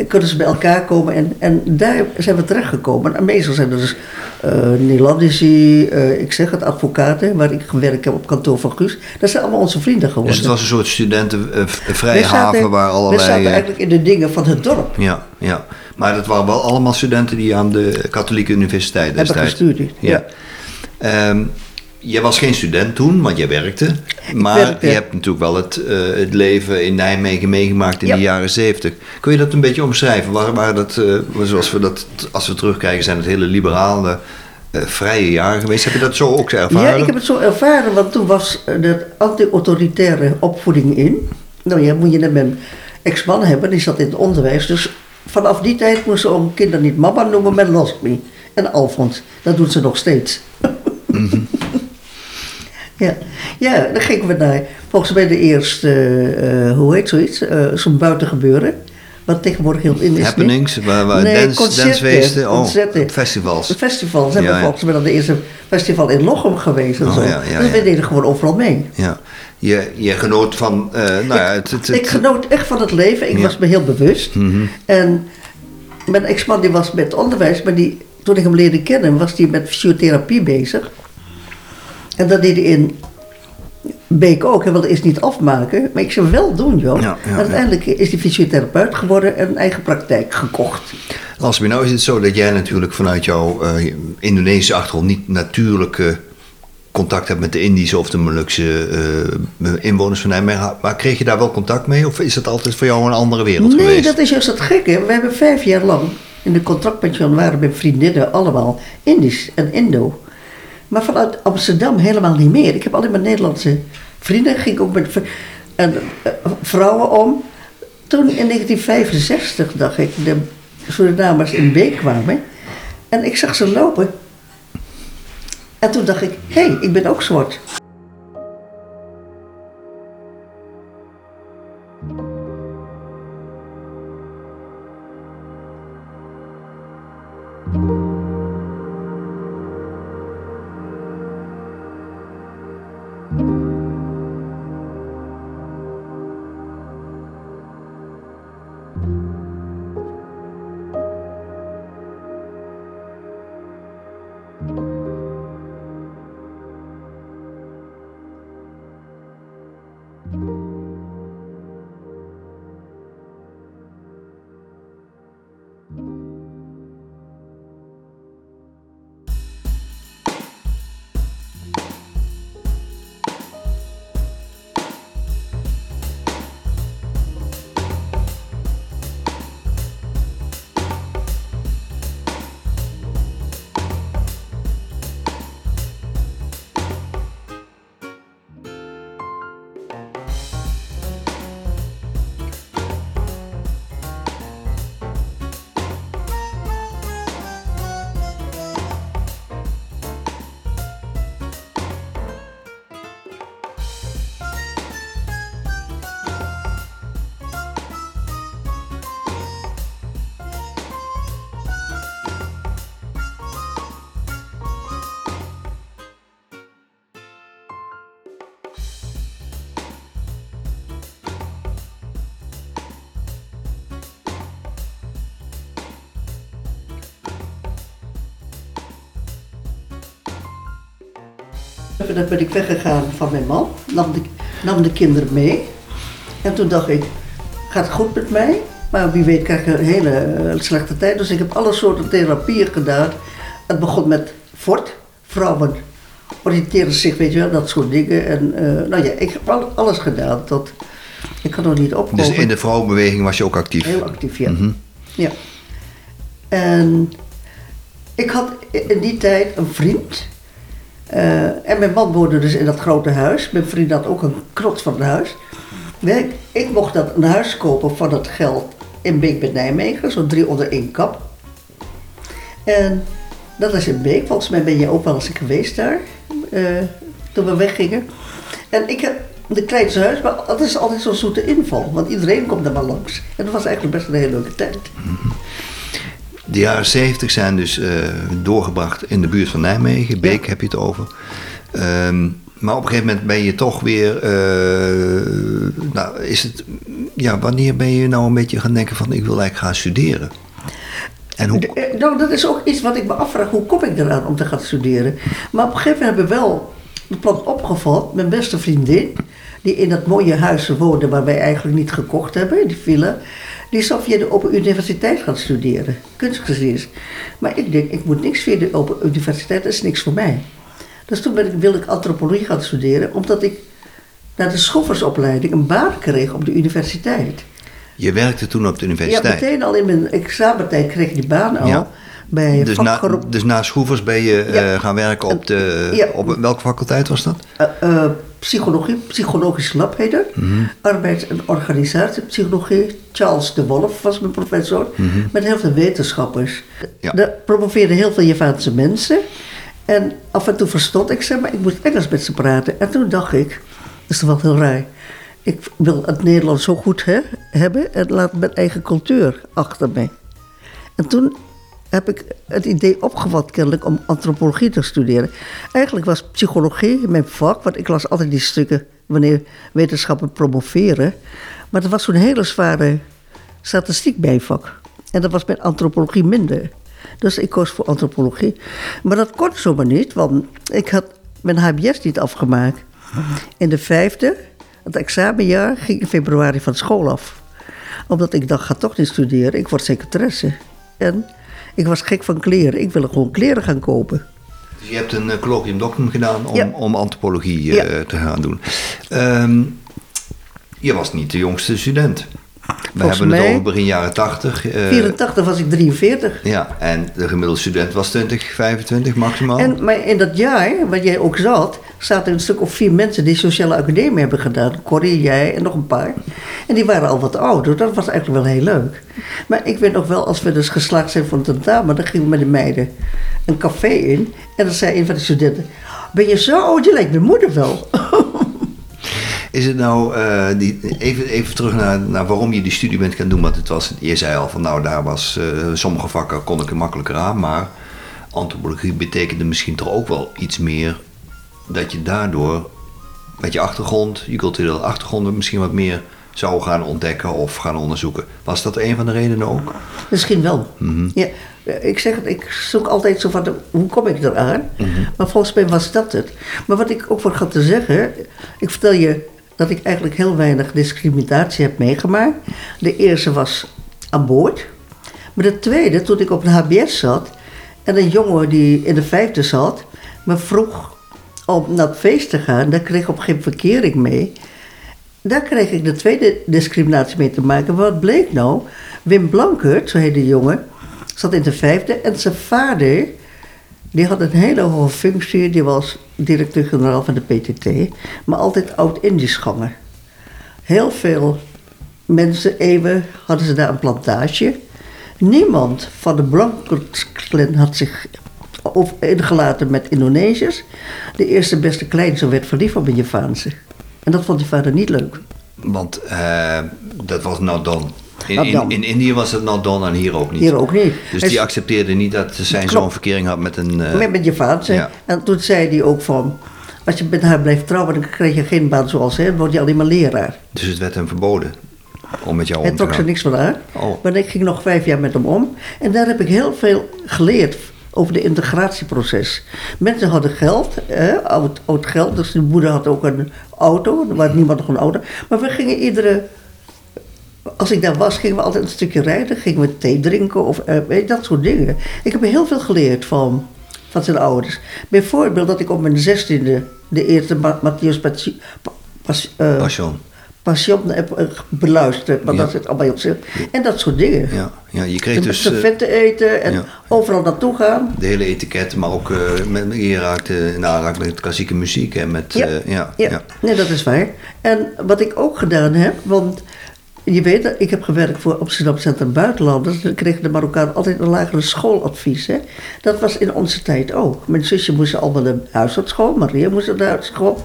kunnen ze bij elkaar komen en, en daar zijn we terechtgekomen. En meestal zijn er dus eh Nederlandici, eh, ik zeg het, advocaten, waar ik gewerkt heb op kantoor van Guus. Dat zijn allemaal onze vrienden geworden. Dus het was een soort studentenvrije We zaten- haven waar We allerlei... zaten eh, eigenlijk in de dingen van het dorp. Ja, ja. Maar dat waren wel allemaal studenten die aan de katholieke universiteit Hebben destijds... gestudeerd, ja. Ehm, jij was geen student toen, want jij werkte. Maar werkte. je hebt natuurlijk wel het, eh, het leven in Nijmegen meegemaakt in Ja. de jaren zeventig. Kun je dat een beetje omschrijven? Waar, waar dat, eh, zoals we dat, als we terugkijken, zijn het hele liberale, eh, vrije jaren geweest. Heb je dat zo ook ervaren? Ja, ik heb het zo ervaren, want toen was de anti-autoritaire opvoeding in. Nou ja, moet je net mijn ex-man hebben, die zat in het onderwijs. Dus vanaf die tijd moesten ze ook kinderen niet mama noemen, maar Lasmi. En Alfons, dat doen ze nog steeds. <laughs> ja. ja, dan gingen we naar, volgens mij de eerste, eh, hoe heet zoiets, Eh, zo'n buitengebeuren. Wat tegenwoordig heel in is. Happenings, waar, waar Nee, dance, concerten, dancefeesten, oh, concerten. festivals. Festivals hebben Ja, ja. volgens mij dan de eerste festival in Lochem geweest en Oh, zo. ja, dus we deden gewoon overal mee. Ja. Je, je genoot van, eh, nou ja, het, het, het- Ik genoot echt van het leven. Ik was me heel bewust. Mhm. En mijn ex-man die was met onderwijs, maar die, toen ik hem leerde kennen, was hij met fysiotherapie bezig. En dat deed hij in Beek ook. Hij wilde eerst niet afmaken, maar ik zou wel doen, joh. Ja, ja, en uiteindelijk is hij fysiotherapeut geworden en een eigen praktijk gekocht. Lasmi, nou is het zo dat jij natuurlijk vanuit jouw eh, Indonesische achtergrond niet natuurlijke contact hebt met de Indische of de Molukse eh, inwoners van Nijmegen. Maar kreeg je daar wel contact mee of is het altijd voor jou een andere wereld Nee, geweest? dat is juist het gekke. We hebben vijf jaar lang in de contractpension waren mijn vriendinnen allemaal Indisch en Indo. Maar vanuit Amsterdam helemaal niet meer. Ik heb alleen maar Nederlandse vrienden. Ging ook met eh, vrouwen om. Toen in 1965 dacht ik, de Surinamers in Beek kwamen. En ik zag ze lopen. En toen dacht ik, hé, hey, ik ben ook zwart. Dan ben ik weggegaan van mijn man, nam de, nam de kinderen mee. En toen dacht ik, gaat het goed met mij? Maar wie weet krijg ik een hele eh, slechte tijd. Dus ik heb alle soorten therapieën gedaan. Het begon met fort, vrouwen oriënteren zich, weet je wel, dat soort dingen. En eh, nou ja, ik heb al- alles gedaan tot, ik kan nog niet opkomen. Dus in de vrouwenbeweging was je ook actief? Heel actief, ja. Mhm. Ja. En ik had in die tijd een vriend. Eh, en mijn man woonde dus in dat grote huis. Mijn vriend had ook een krot van een huis. Nee, ik mocht dat een huis kopen van dat geld in Beek bij Nijmegen. Zo drie onder één kap. En dat is in Beek. Volgens mij ben je ook wel eens geweest daar. eh, toen we weggingen. En ik heb de kleinste huis, maar dat is altijd zo'n zoete inval. Want iedereen komt er maar langs. En dat was eigenlijk best een hele leuke tijd. De jaren 70 zijn dus eh, doorgebracht in de buurt van Nijmegen. Beek heb je het over. Ehm, maar op een gegeven moment ben je toch weer. eh, nou, is het. Ja, wanneer ben je nou een beetje gaan denken van ik wil eigenlijk gaan studeren? En hoe. Eh, Nou, dat is ook iets wat ik me afvraag. Hoe kom ik eraan om te gaan studeren? Maar op een gegeven moment hebben we wel het plan opgevat. Mijn beste vriendin, die in dat mooie huis woonde waar wij eigenlijk niet gekocht hebben, die villa. Die zou via de Open Universiteit gaan studeren, kunstgeschiedenis. Maar ik denk, ik moet niks via de Open Universiteit, dat is niks voor mij. Dus toen ben ik, wilde ik antropologie gaan studeren, omdat ik na de schoffersopleiding een baan kreeg op de universiteit. Je werkte toen op de Ja, universiteit. meteen al in mijn examentijd kreeg ik die baan al. Ja. Bij dus, na, dus na Schroevers ben je eh, gaan werken op de. Ja. Op welke faculteit was dat? eh, eh, psychologie, psychologisch lab heet het. Mhm. Arbeids- en organisatiepsychologie. Charles de Wolf was mijn professor. Met heel veel wetenschappers. Mhm. Ja. Daar promoveerden heel veel Javaanse mensen. En af en toe verstond ik ze, maar ik moest Engels met ze praten. En toen dacht ik, dat is toch wel heel raar. Ik wil het Nederlands zo goed hè, hebben en laat mijn eigen cultuur achter mij. En toen heb ik het idee opgevat kennelijk om antropologie te studeren. Eigenlijk was psychologie mijn vak, want ik las altijd die stukken wanneer wetenschappen promoveren. Maar dat was zo'n hele zware statistiek bijvak. En dat was met antropologie minder. Dus ik koos voor antropologie. Maar dat kon zomaar niet, want ik had mijn HBS niet afgemaakt. In de vijfde, het examenjaar, ging in februari van school af. Omdat ik dacht, ga toch niet studeren, ik word secretaresse. En ik was gek van kleren, ik wilde gewoon kleren gaan kopen. Dus je hebt een eh, colloquium doctum gedaan om, Ja. om antropologie eh, te gaan doen. Ehm, je was niet de jongste student. We Volgens hebben het over begin jaren 80. eh, 84 was ik 43. ja, en de gemiddelde student was 20, 25 maximaal. En, maar in dat jaar, waar jij ook zat, zaten een stuk of vier mensen die sociale academie hebben gedaan. Corrie, jij en nog een paar. En die waren al wat ouder. Dat was eigenlijk wel heel leuk. Maar ik weet nog wel, als we dus geslaagd zijn voor een tentamen, dan gingen we met de meiden een café in. En dan zei een van de studenten: Ben je zo oud? Je lijkt mijn moeder wel. <laughs> Is het nou, eh, die, even, even terug naar, naar waarom je die studie bent gaan doen. Want het was, je zei al van nou, daar was eh, sommige vakken kon ik er makkelijker aan. Maar antropologie betekende misschien toch ook wel iets meer dat je daardoor met je achtergrond, je culturele achtergrond, misschien wat meer zou gaan ontdekken of gaan onderzoeken. Was dat een van de redenen ook? Misschien wel. ja, ik zeg het, ik zoek altijd zo van, hoe kom ik eraan? Maar volgens mij was dat het. Maar wat ik ook voor ga te zeggen, ik vertel je dat ik eigenlijk heel weinig discriminatie heb meegemaakt. De eerste was aan boord. Maar de tweede, toen ik op een HBS zat en een jongen die in de vijfde zat, me vroeg om naar het feest te gaan, daar kreeg ik op geen verkering mee. Daar kreeg ik de tweede discriminatie mee te maken. Wat bleek nou? Wim Blankert, zo heet de jongen, zat in de vijfde. En zijn vader, die had een hele hoge functie. Die was directeur-generaal van de PTT. Maar altijd oud-Indisch ganger. Heel veel mensen, eeuwen, hadden ze daar een plantage. Niemand van de Blankert-clan had zich over- ingelaten met Indonesiërs. De eerste beste kleinzoon werd verliefd op een Javaanse. En dat vond die vader niet leuk. Want eh, dat was not done. In, Not in, Indië was het not done en hier ook niet. Hier ook niet. Dus Hij die accepteerde niet dat zijn zoon verkering had met een... eh, met, met Javaanse. ja. En toen zei hij ook van... Als je met haar blijft trouwen, dan krijg je geen baan zoals hem. Dan word je alleen maar leraar. Dus het werd hem verboden om met jou Hij om te trok gaan. ze niks van aan. Oh. Maar ik ging nog vijf jaar met hem om. En daar heb ik heel veel geleerd over de integratieproces. Mensen hadden geld, oud, oud geld. Dus de moeder had ook een auto. Er was niemand nog een auto. Maar we gingen iedere... Als ik daar was, gingen we altijd een stukje rijden. Gingen we thee drinken of weet je, dat soort dingen. Ik heb heel veel geleerd van, van zijn ouders. Bijvoorbeeld dat ik op mijn zestiende... de eerste Ma- Matthias eh, Passion. Passion heb eh, beluisterd, maar Ja. dat zit allemaal op zich. En dat soort dingen. Ja, ja je kreeg dus... servetten eten en ja. overal naartoe gaan. de hele etiket, maar ook eh, met, je raakte in aanraking met klassieke muziek en met... Ja. ja, Ja, ja. nee, dat is waar. En wat ik ook gedaan heb, want je weet, dat ik heb gewerkt voor Amsterdam Centrum Buitenlanders. Dan kregen de Marokkanen altijd een lagere schooladvies. Hè? Dat was in onze tijd ook. Mijn zusje moest allemaal naar huisartschool, Maria moest naar de.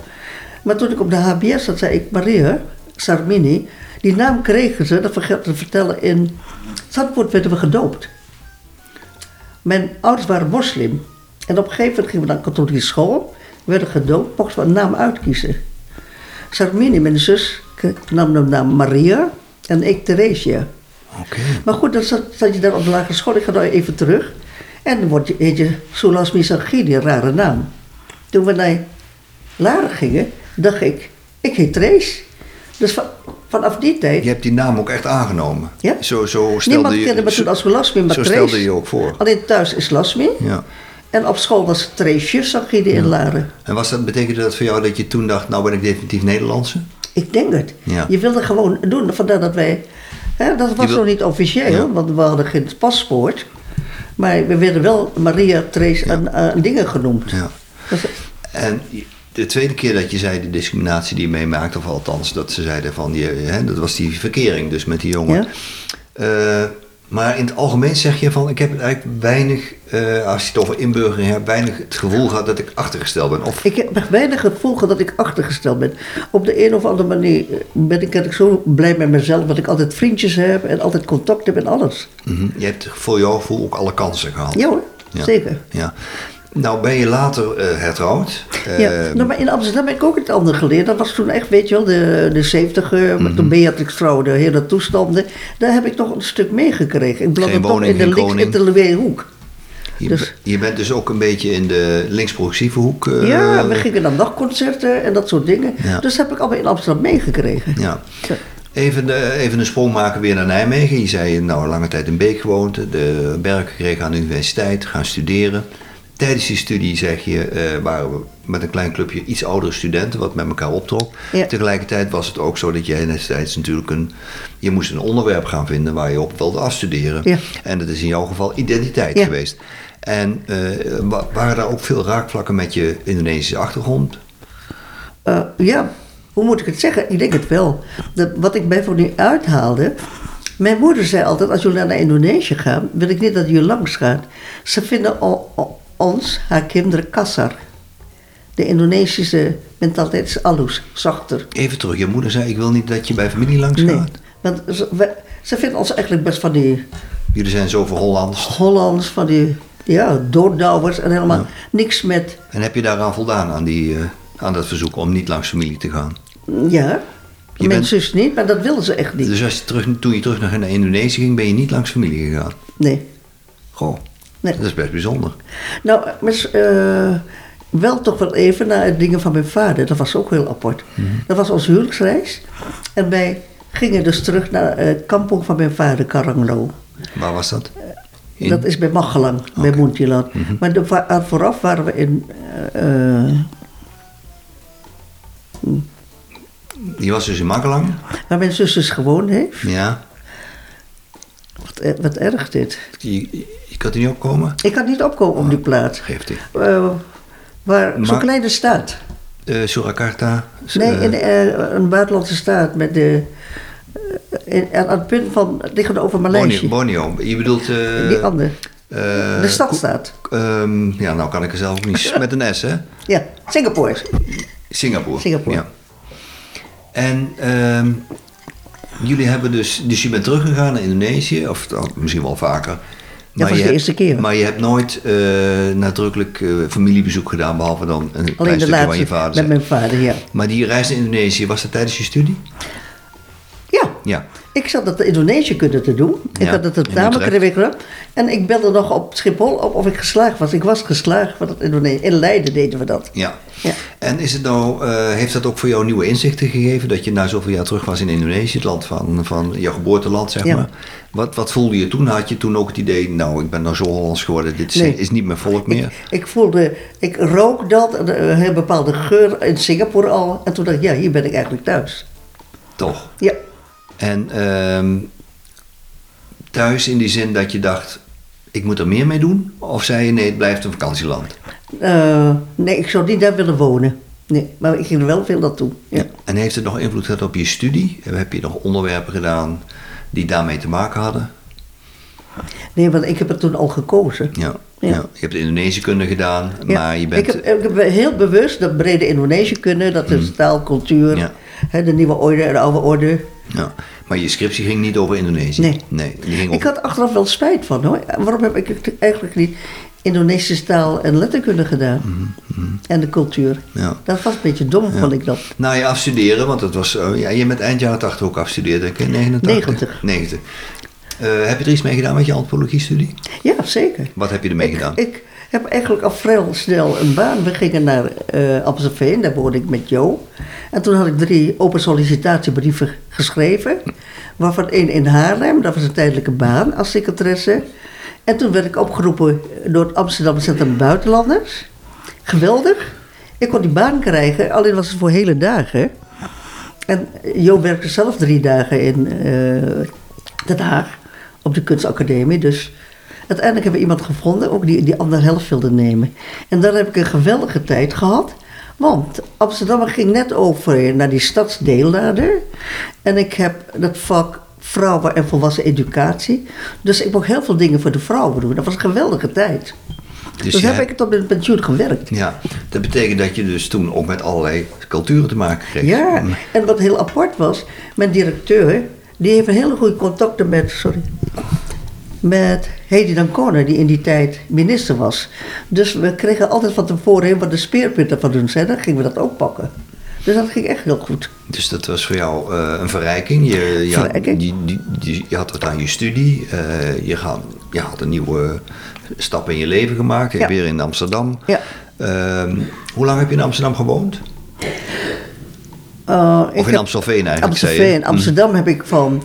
Maar toen ik op de HBS zat, zei ik, Maria, Sarmini, die naam kregen ze, dat vergeet te vertellen, in Zandvoort werden we gedoopt. Mijn ouders waren moslim. En op een gegeven moment gingen we naar katholieke school. We werden gedoopt, mochten we een naam uitkiezen. Sarmini, mijn zus, nam de naam Maria en ik Theresia. Oké. Maar goed, dan zat, zat je daar op de lagere school. Ik ga nou even terug. En dan word je, heet je Misangini, een rare naam. Toen we naar Laren gingen, dacht ik, ik heet Trace. Dus van, vanaf die tijd... Je hebt die naam ook echt aangenomen. Ja. Zo, zo stelde Niemand je... kende me toen als Lasmi, maar Zo Trace. stelde je ook voor. Alleen thuis is Lasmi. Ja. En op school was het Trace Sangini in Laren. En was dat, betekende dat voor jou dat je toen dacht, nou ben ik definitief Nederlandse? Ik denk het. Ja. Je wilde gewoon doen. Vandaar dat wij... Hè, dat was wil- nog niet officieel, Ja. want we hadden geen paspoort. Maar we werden wel Maria, Trace en eh, dingen genoemd. Ja. Dat- En de tweede keer dat je zei de discriminatie die je meemaakt, of althans dat ze zeiden van, je, hè, dat was die verkering dus met die jongen. Ja. Eh, maar in het algemeen zeg je van, ik heb eigenlijk weinig, eh, als je het over inburgering hebt, weinig het gevoel gehad dat ik achtergesteld ben. Of, Ik heb weinig gevoel gehad dat ik achtergesteld ben. Op de een of andere manier eh, ben ik, ik zo blij met mezelf... dat ik altijd vriendjes heb en altijd contact heb en alles. Mhm. Je hebt voor jouw gevoel ook alle kansen gehad. Ja hoor, Ja. zeker. Ja. Nou ben je later eh, hertrouwd. ja. Eh, Nou, maar in Amsterdam heb ik ook het andere geleerd. Dat was toen echt, weet je wel, de, de 70 Mhm. met de Beatrix vrouw, de hele toestanden. Daar heb ik nog een stuk meegekregen. Ik Geen toch woning, in de links koning. intellectuele hoek. je, dus- je bent dus ook een beetje in de links-progressieve hoek. eh, ja, we gingen dan nachtconcerten en dat soort dingen. Ja. Dus heb ik allemaal in Amsterdam meegekregen. Ja. Ja. Even, de, even een sprong maken weer naar Nijmegen. Je zei nou lange tijd in Beek gewoond, de berg gekregen aan de universiteit, gaan studeren. Tijdens die studie zeg je, eh, waren we met een klein clubje iets oudere studenten, wat met elkaar optrok. Ja. Tegelijkertijd was het ook zo dat jij destijds natuurlijk een, je moest een onderwerp gaan vinden waar je op wilde afstuderen. Ja. En dat is in jouw geval identiteit Ja. geweest. En eh, wa- waren daar ook veel raakvlakken met je Indonesische achtergrond? Eh, ja, hoe moet ik het zeggen? Ik denk het wel. Dat, wat ik mij voor nu uithaalde. Mijn moeder zei altijd: als jullie naar Indonesië gaan, wil ik niet dat jullie langs gaan. Ze vinden o- ons, haar kinderen, kasar. De Indonesische mentaliteit is alus, zachter. Even terug, je moeder zei ik wil niet dat je bij familie langs Nee, gaat. want ze, we- ze vinden ons eigenlijk best van die Jullie zijn zo voor Hollands. Hollands, van die ja, doordouwers en helemaal Ja. niks met. En heb je daaraan voldaan, aan, die, eh, aan dat verzoek om niet langs familie te gaan? Ja, Je mijn bent- zus niet, maar dat wilden ze echt niet. Dus als je terug, toen je terug naar Indonesië ging, ben je niet langs familie gegaan? Nee. Goh, Nee. dat is best bijzonder. Nou, maar, eh, wel toch wel even naar het dingen van mijn vader. Dat was ook heel apart. Mhm. Dat was onze huwelijksreis. En wij gingen dus terug naar eh, het kampong van mijn vader, Karanglo. Waar was dat? In? Dat is bij Magelang, bij Oké. Moentiland. Mhm. Maar de, vooraf waren we in... eh, eh, Die was dus in Magelang? waar mijn zus dus gewoond heeft. Ja. Wat, wat erg dit. Kan er niet opkomen? Ik kan niet opkomen op die plaats. Geeft hij. Eh, waar zo'n kleine staat. Surakarta? Nee, eh, in eh, een buitenlandse staat met de... in- aan het punt van, liggen over Maleisië. Borneo, Borneo. Je bedoelt... Die andere. de stadstaat. Ehm, ja, nou kan ik er zelf ook niet... Met een S, hè? <laughs> Ja, Singapore. Singapore. Singapore. Ja. En ehm, jullie hebben dus, dus je bent teruggegaan naar Indonesië, of misschien wel vaker. Was je de eerste keer. Maar je hebt nooit eh, nadrukkelijk eh, familiebezoek gedaan, behalve dan een Alleen de stukje van laatste je vader. met mijn vader, ja. Maar die reis naar Indonesië, was dat tijdens je studie? Ja, Ja. Ik zat dat in Indonesië kunnen te doen. Ik had het in tentamencurriculum. En ik belde nog op Schiphol op of ik geslaagd was. Ik was geslaagd voor dat Indonesië. In Leiden deden we dat. Ja. Ja. En is het nou, eh, heeft dat ook voor jou nieuwe inzichten gegeven? Dat je na zoveel jaar terug was in Indonesië, het land van, van jouw geboorteland, zeg Ja. maar. Wat, wat voelde je toen? Had je toen ook het idee, nou, ik ben nou zo Hollands geworden, dit is, Nee. is niet mijn volk meer? Ik, ik voelde, ik rook dat, een, een heel bepaalde geur in Singapore al. En toen dacht ik, ja, hier ben ik eigenlijk thuis. Toch? Ja. En ehm, thuis in die zin dat je dacht, ik moet er meer mee doen? Of zei je nee, het blijft een vakantieland? Eh, nee, ik zou niet daar willen wonen. Nee, maar ik ging er wel veel naartoe. Ja. En heeft het nog invloed gehad op je studie? Heb je nog onderwerpen gedaan die daarmee te maken hadden? Nee, want ik heb het toen al gekozen. Ja. Ja. ja. Je hebt Indonesiëkunde gedaan, Ja, maar je bent... ik, heb, ik heb heel bewust dat brede Indonesië kunnen, dat is taal, cultuur, hè, de nieuwe orde en de oude orde. Ja. Maar je scriptie ging niet over Indonesië? Nee. Nee, die ging Ik over... had achteraf wel spijt van hoor. Waarom heb ik eigenlijk niet Indonesische taal en letterkunde gedaan? En de cultuur. Mhm, Ja. Dat was een beetje dom, vond ik dat. Na je afstuderen, want dat was... eh, ja, je bent eind jaren 80 ook afgestudeerd, denk ik, 89? 90. 90. Eh, heb je er iets mee gedaan met je antropologie-studie? Ja, zeker. Wat heb je ermee ik, gedaan? Ik heb eigenlijk al vrij snel een baan. We gingen naar eh Amstelveen, daar woonde ik met Jo. En toen had ik drie open sollicitatiebrieven geschreven. Waarvan één in Haarlem, dat was een tijdelijke baan als secretaresse. En toen werd ik opgeroepen door het Amsterdam Centrum Buitenlanders. Geweldig. Ik kon die baan krijgen, alleen was het voor hele dagen. En Jo werkte zelf drie dagen in eh, Den Haag op de kunstacademie. Dus uiteindelijk hebben we iemand gevonden, ook die die andere helft wilde nemen. En daar heb ik een geweldige tijd gehad. Want Amsterdam ging net over naar die stadsdeellader. En ik heb dat vak vrouwen en volwassen educatie. Dus ik mocht heel veel dingen voor de vrouwen doen. Dat was een geweldige tijd. Dus, je heb hebt- ik tot het pensioen gewerkt. Ja, dat betekent dat je dus toen ook met allerlei culturen te maken kreeg. Ja, en wat heel apart was, mijn directeur, die heeft een hele goede contacten met, sorry, met Hedy Dancona, die in die tijd minister was. Dus we kregen altijd van tevoren wat de speerpunten van hun zijn, dan gingen we dat ook pakken. Dus dat ging echt heel goed. Dus dat was voor jou eh, een verrijking. Je, je, had, Verrijking. je, je, je- je had wat aan je studie. eh, je, gaat, je had een nieuwe stap in je leven gemaakt. Je Ja. weer in Amsterdam. Ja. Ehm, hoe lang heb je in Amsterdam gewoond? Ik Of in heb- Amstelveen eigenlijk? Amstelveen. Amsterdam heb ik van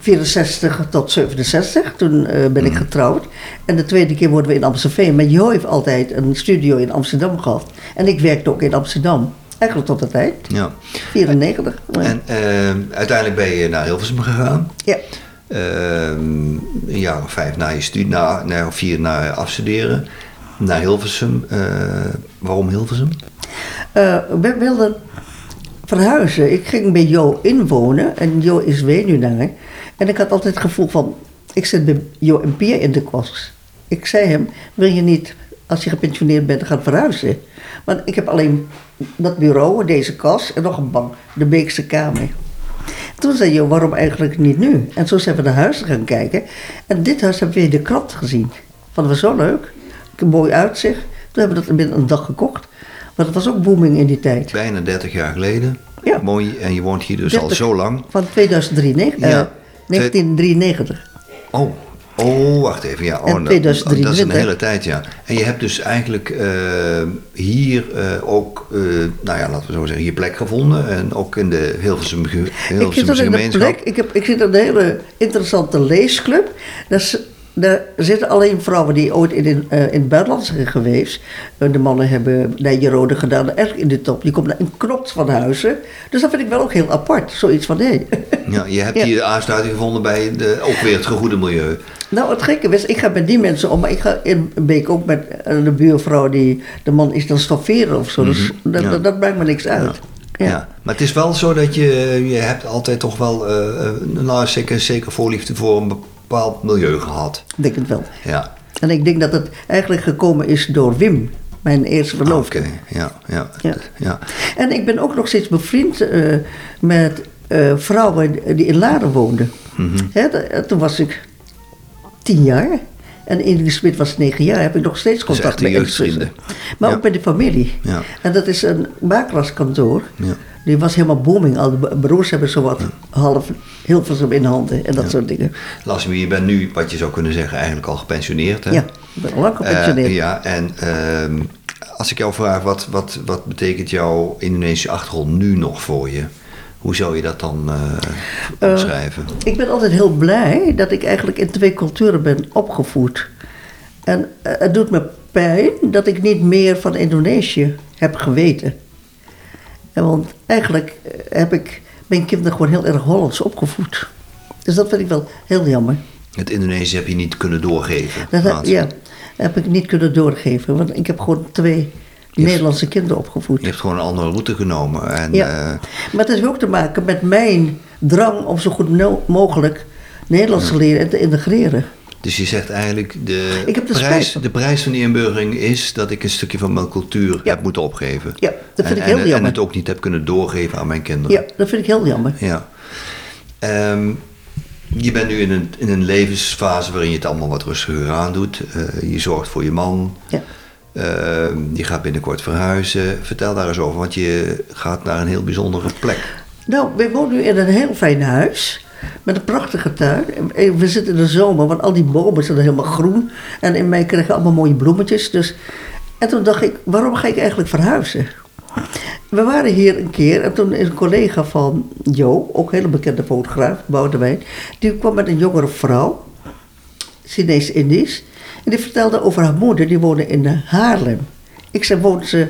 64 tot 67. Toen eh, ben ik getrouwd. En de tweede keer worden we in Amstelveen. Maar Jo heeft altijd een studio in Amsterdam gehad. En ik werkte ook in Amsterdam. Eigenlijk tot de tijd. Ja. 94. Ja. En ehm, uiteindelijk ben je naar Hilversum gegaan. ja. Ehm, een jaar of vijf na je studie, na, na, of vier na afstuderen. Naar Hilversum. Eh, waarom Hilversum? Eh, we wilden verhuizen. Ik ging bij Jo inwonen. En Jo is weduwnaar. En ik had altijd het gevoel van... Ik zit bij Jo en Pier in de klas. Ik zei hem, wil je niet, als je gepensioneerd bent, gaan verhuizen? Want ik heb alleen dat bureau, deze kas en nog een bank. De Beekse Kamer. Toen zei Jo, waarom eigenlijk niet nu? En zo zijn we naar huizen gaan kijken. En dit huis hebben we in de krant gezien. Vonden we zo leuk. Een mooi uitzicht. Toen hebben we dat binnen een dag gekocht. Maar dat was ook booming in die tijd. Bijna 30 jaar geleden. Ja. Mooi. En je woont hier dus al 30 zo lang. Van 2003, nee, eh, Ja. 1993. Oh. Oh, wacht even. Ja, oh, dat- 2023. Dat is een hele tijd, ja. En je hebt dus eigenlijk eh, hier eh, ook, eh, nou ja, laten we zo zeggen, je plek gevonden. En ook in de Hilversum, ge- Ik zit in de gemeenschap. plek, ik, heb, ik zit in een hele interessante leesclub. Daar, z- daar zitten alleen vrouwen die ooit in, in, eh, in het buitenland zijn geweest. Eh, de mannen hebben Nijenrode gedaan, erg in de top. Die komt naar een knopt van huizen. Dus dat vind ik wel ook heel apart. Zoiets van, hé. <laughs> Ja, je hebt Ja. hier de aansluiting gevonden bij de, ook weer het gegoede milieu. Nou, het gekke is, ik ga met die mensen om, maar ik ga in Beek ook met eh, de buurvrouw die, de man is dan stofferen of zo. Dus dat, ja. dat, dat maakt me niks uit. Ja. Ja. maar het is wel zo dat je, je hebt altijd toch wel, eh, nou, zeker, zeker voorliefde voor een bepaald milieu gehad. Ik denk het wel. Ja, En ik denk dat het eigenlijk gekomen is door Wim, mijn eerste oké, verloofde. ja, ja, Ja. ja. En ik ben ook nog steeds bevriend eh, met eh, vrouwen die in Laren woonden. Mhm. Toen was ik tien jaar. En Ingrid Smit was negen jaar. Heb ik nog steeds contact met jeugdvrienden. ex-zussen. Maar Ja. ook bij de familie. Ja. En dat is een makelaarskantoor. Ja. Die was helemaal booming. Al de broers hebben zowat half Hilversum in handen. En dat soort dingen. Lasmi, je bent nu, wat je zou kunnen zeggen, eigenlijk al gepensioneerd. Hè? Ja, ik ben al lang gepensioneerd. Eh, ja, en ehm, als ik jou vraag, wat, wat, wat betekent jouw Indonesische achtergrond nu nog voor je? Hoe zou je dat dan eh omschrijven? Ik ben altijd heel blij dat ik eigenlijk in twee culturen ben opgevoed. En eh, het doet me pijn dat ik niet meer van Indonesië heb geweten. En want eigenlijk heb ik mijn kinderen gewoon heel erg Hollands opgevoed. Dus dat vind ik wel heel jammer. Het Indonesisch heb je niet kunnen doorgeven. Dat heb, ja, heb ik niet kunnen doorgeven, want ik heb gewoon twee Nederlandse kinderen opgevoed. Je hebt gewoon een andere route genomen. En, Ja. eh, Maar het heeft ook te maken met mijn drang om zo goed no- mogelijk Nederlands te leren en te integreren. dus je zegt eigenlijk, de, Ik heb spijt prijs, van. de prijs van die inburgering is dat ik een stukje van mijn cultuur Ja. heb moeten opgeven. Ja, dat vind en, ik heel en, jammer. En het ook niet heb kunnen doorgeven aan mijn kinderen. Ja, dat vind ik heel jammer. Ja. Ehm, je bent nu in een, in een levensfase waarin je het allemaal wat rustiger aan doet. Eh, je zorgt voor je man. Ja. Ehm, je gaat binnenkort verhuizen. Vertel daar eens over, want je gaat naar een heel bijzondere plek. Nou, we wonen nu in een heel fijn huis. Met een prachtige tuin. En We zitten in de zomer, want al die bomen zijn helemaal groen. En in mij krijgen allemaal mooie bloemetjes. Dus. En toen dacht ik, waarom ga ik eigenlijk verhuizen? We waren hier een keer en toen is een collega van Jo, ook een hele bekende fotograaf, Boudewijn, die kwam met een jongere vrouw, Chinees-Indisch. En die vertelde over haar moeder, die woonde in eh, Haarlem. Ik zei, woont ze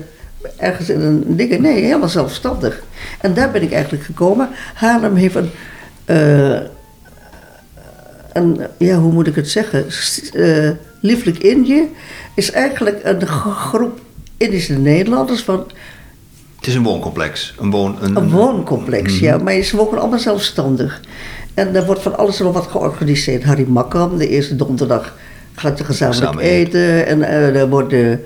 ergens in een ding? Nee, helemaal zelfstandig. En daar ben ik eigenlijk gekomen. Haarlem heeft een, eh, een ja, hoe moet ik het zeggen? Eh, Lieflijk Indië is eigenlijk een groep Indische Nederlanders van Het is een wooncomplex. Een, woon, een, een wooncomplex, ja. Maar ze wonen allemaal zelfstandig. En er wordt van alles en nog wat georganiseerd. Harry Makkam, de eerste donderdag gaat je gezamenlijk Samen eten. En eh er worden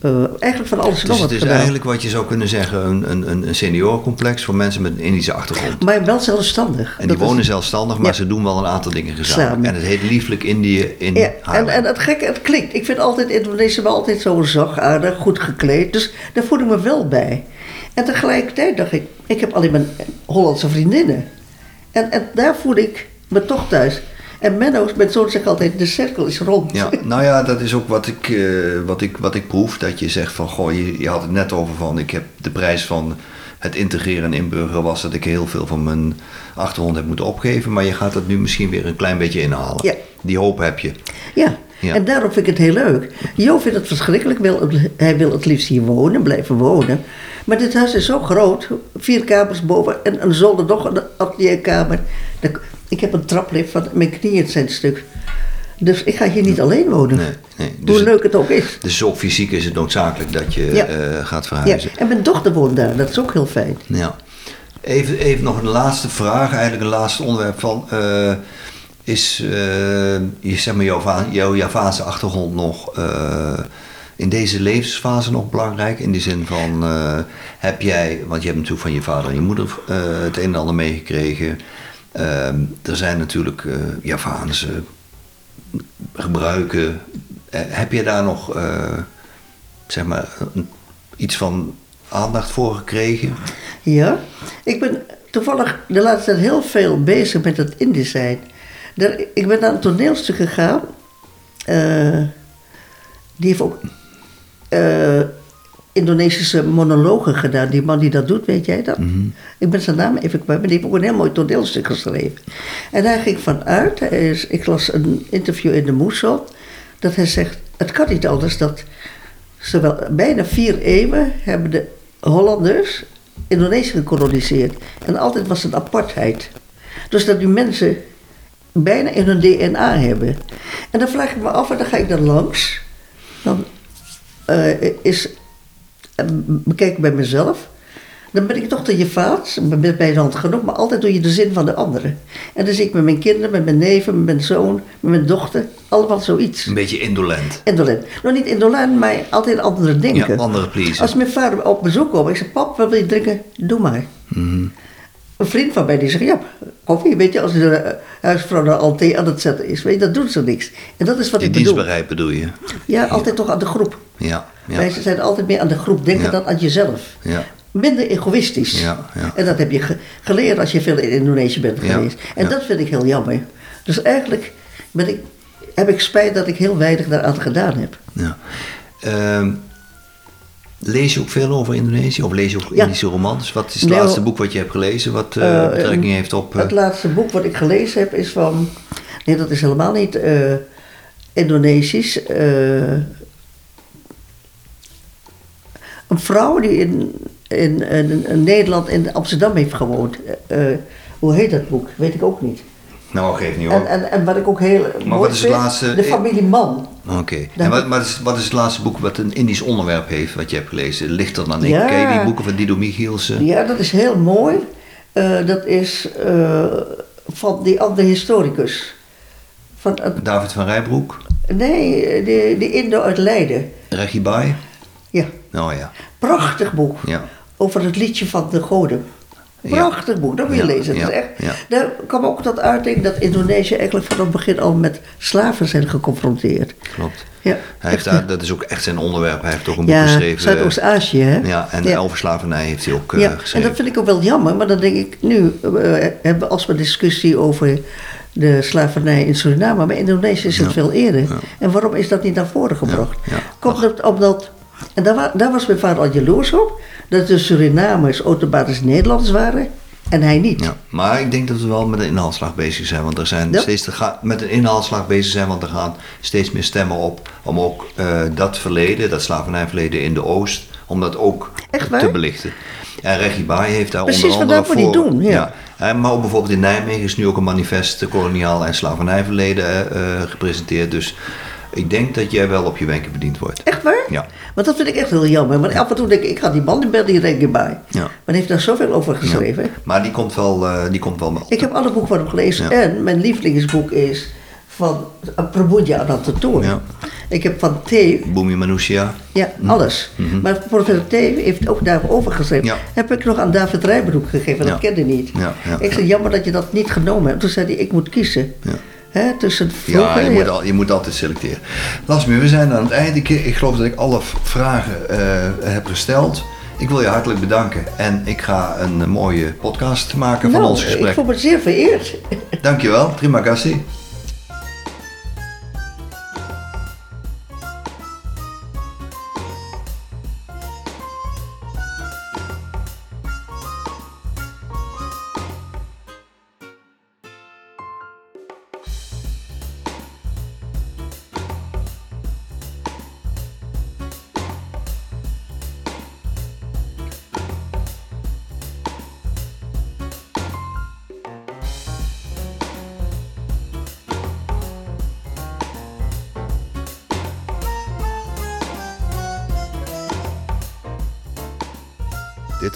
eh, eigenlijk van alles en nog Dus wat het is gedaan. eigenlijk wat je zou kunnen zeggen een, een, een- seniorencomplex voor mensen met een Indische achtergrond. Maar wel zelfstandig. En die wonen zelfstandig, maar ze doen wel een aantal dingen gezamenlijk. Samen. En het heet Lieflijk Indië in Ja, en, en het gekke, het klinkt. Ik vind altijd Indonesië wel altijd zo zachtaardig, goed gekleed. Dus daar voel ik me wel bij. En tegelijkertijd dacht ik, ik heb alleen maar Hollandse vriendinnen. En, en daar voel ik me toch thuis. En Menno, mijn zoon zegt altijd, de cirkel is rond. Ja, <laughs> nou ja, dat is ook wat ik, eh, wat ik, wat ik proef. Dat je zegt van, goh, je, je had het net over van, ik heb de prijs van het integreren en inburgeren was dat ik heel veel van mijn achtergrond heb moeten opgeven. Maar je gaat het nu misschien weer een klein beetje inhalen. Ja. Die hoop heb je. Ja. Ja. en daarom vind ik het heel leuk. Jo vindt het verschrikkelijk, wil, hij wil het liefst hier wonen, blijven wonen. Maar dit huis is zo groot, vier kamers boven en een zolder nog een atelierkamer. Ik heb een traplift van mijn knieën zijn stuk. Dus ik ga hier niet alleen wonen. Nee, nee. Dus Hoe leuk het ook is. Dus ook fysiek is het noodzakelijk dat je Ja. eh, gaat Ja. verhuizen. En mijn dochter woont daar, dat is ook heel fijn. Ja. Even, even nog een laatste vraag, eigenlijk een laatste onderwerp van. eh, is uh, je, zeg maar, jouw, jouw Javaanse achtergrond nog eh, in deze levensfase nog belangrijk? In de zin van, eh, heb jij, want je hebt natuurlijk van je vader en je moeder eh, het een en ander meegekregen. Ehm, er zijn natuurlijk eh Javaanse gebruiken. Eh, heb je daar nog, eh, zeg maar, iets van aandacht voor gekregen? Ja, ik ben toevallig de laatste tijd heel veel bezig met het InDesign. Daar, ik ben naar een toneelstuk gegaan. die heeft ook Indonesische monologen gedaan. Die man die dat doet, weet jij dat? Ik ben zijn naam even kwijt, maar die heeft ook een heel mooi toneelstuk geschreven. En daar ging ik vanuit, is, ik las een interview in de Moesel, dat hij zegt, het kan niet anders dat zowel bijna vier eeuwen hebben de Hollanders Indonesië gekoloniseerd. En altijd was het apartheid. Dus dat die mensen bijna in hun DNA hebben. En dan vraag ik me af, en dan ga ik dan langs. Dan eh, is, bekijk bij mezelf. Dan ben ik toch de jevaat, met bij de hand genoeg, maar altijd doe je de zin van de anderen. En dan zie ik met mijn kinderen, met mijn neven, met mijn zoon, met mijn dochter, allemaal zoiets. Een beetje indolent. Indolent. Nog niet indolent, maar altijd andere denken. Ja, andere pleasen. Als mijn vader op bezoek komt, ik zeg, pap, wat wil je drinken? Doe maar. Mhm. Een vriend van mij die zegt, ja, koffie, weet je, als de huisvrouw de al thee aan het zetten is, weet je, dat doet ze niks. En dat is wat Die ik bedoel. dienstbaarheid bedoel je? Ja, altijd toch aan de groep. Ja, ja, Wij zijn altijd meer aan de groep denken Ja. dan aan jezelf. ja. Minder egoïstisch. Ja, ja. En dat heb je ge- geleerd als je veel in Indonesië bent Ja, geweest. En dat vind ik heel jammer. Dus eigenlijk ben ik, heb ik spijt dat ik heel weinig daaraan gedaan heb. ja. Ehm, lees je ook veel over Indonesië? Of lees je ook Ja. Indische romans? Wat is het Nee, laatste boek wat je hebt gelezen wat eh, Eh, betrekking eh, heeft op... eh, Het laatste boek wat ik gelezen heb is van. Nee, dat is helemaal niet eh, Indonesisch. eh, een vrouw die in in, in- in Nederland, in Amsterdam heeft gewoond. Eh, eh, hoe heet dat boek? Weet ik ook niet. Nou, geef niet hoor. En, en, en wat ik ook heel mooi wat is het vind, laatste- De familie Man. Oké. En wat, wat, is, wat is het laatste boek wat een Indisch onderwerp heeft, wat je hebt gelezen? Lichter dan ik. Ja. Ken je die boeken van Dido Michielsen? Ja, dat is heel mooi. Eh, dat is eh, van die andere historicus. Van, David van Rijbroek? nee, die, die Indo uit Leiden. Regie Bai? Ja, Oh ja. prachtig boek. Ja. Over het liedje van de goden. Prachtig boek, dat moet je lezen. Dat is echt. Daar kwam ook tot uiting dat Indonesië eigenlijk vanaf het begin al met slaven zijn geconfronteerd. Klopt. Ja, Hij heeft daar, dat is ook echt zijn onderwerp. Hij heeft ook een boek ja geschreven. Zuidoost-Azië, hè? Ja, en Ja. Elverslavernij heeft hij ook eh, Ja, en geschreven. dat vind ik ook wel jammer, maar dan denk ik nu, eh, hebben we als we discussie over de slavernij in Suriname, maar in Indonesië is het Ja. veel eerder. Ja. En waarom is dat niet naar voren gebracht? Ja. Komt het omdat, en daar, daar was mijn vader al jaloers op, dat de Surinamers automatisch Nederlands waren en hij niet. Ja, maar ik denk dat we wel met een inhaalslag bezig zijn. Want er zijn Ja. steeds te ga- met een inhaalslag bezig zijn, want er gaan steeds meer stemmen op om ook eh, dat verleden, dat slavernijverleden in de Oost, om dat ook te belichten. En Regie Baai heeft daar Precies, onder wat andere dat moet hij voor. doen, ja. Eh, maar ook bijvoorbeeld in Nijmegen is nu ook een manifest koloniaal en slavernijverleden eh, eh, gepresenteerd. Dus ik denk dat jij wel op je wenken bediend wordt. Echt waar? Ja. Want dat vind ik echt heel jammer. Want af en toe denk ik, ik ga die man in die denken bij. Ja. Maar hij heeft daar zoveel over geschreven. Ja. Maar die komt wel, eh, die komt wel Ik heb alle boeken van hem gelezen. Ja. En mijn lievelingsboek is van Prabodja Anantatoor. Ja. Ik heb van Teef, Bumi Manousia. ja, alles. Maar professor Teef heeft ook daarover geschreven. Ja. Heb ik nog aan David Rijbroek gegeven, dat Ja. kende hij niet. Ik zei, jammer dat je dat niet genomen hebt. Toen zei hij, ik moet kiezen. Hè, tussen Ja, je moet, al, je moet altijd selecteren. Lasmi, we zijn aan het eind. Ik, ik geloof dat ik alle vragen eh, heb gesteld. Ik wil je hartelijk bedanken. En ik ga een mooie podcast maken van nou, ons ik gesprek. voel me zeer vereerd. Dankjewel. Prima kassie.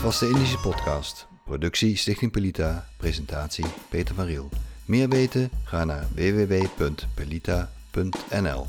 Was de Indische Podcast. Productie Stichting Pelita. Presentatie Peter van Riel. Meer weten? Ga naar www.pelita.nl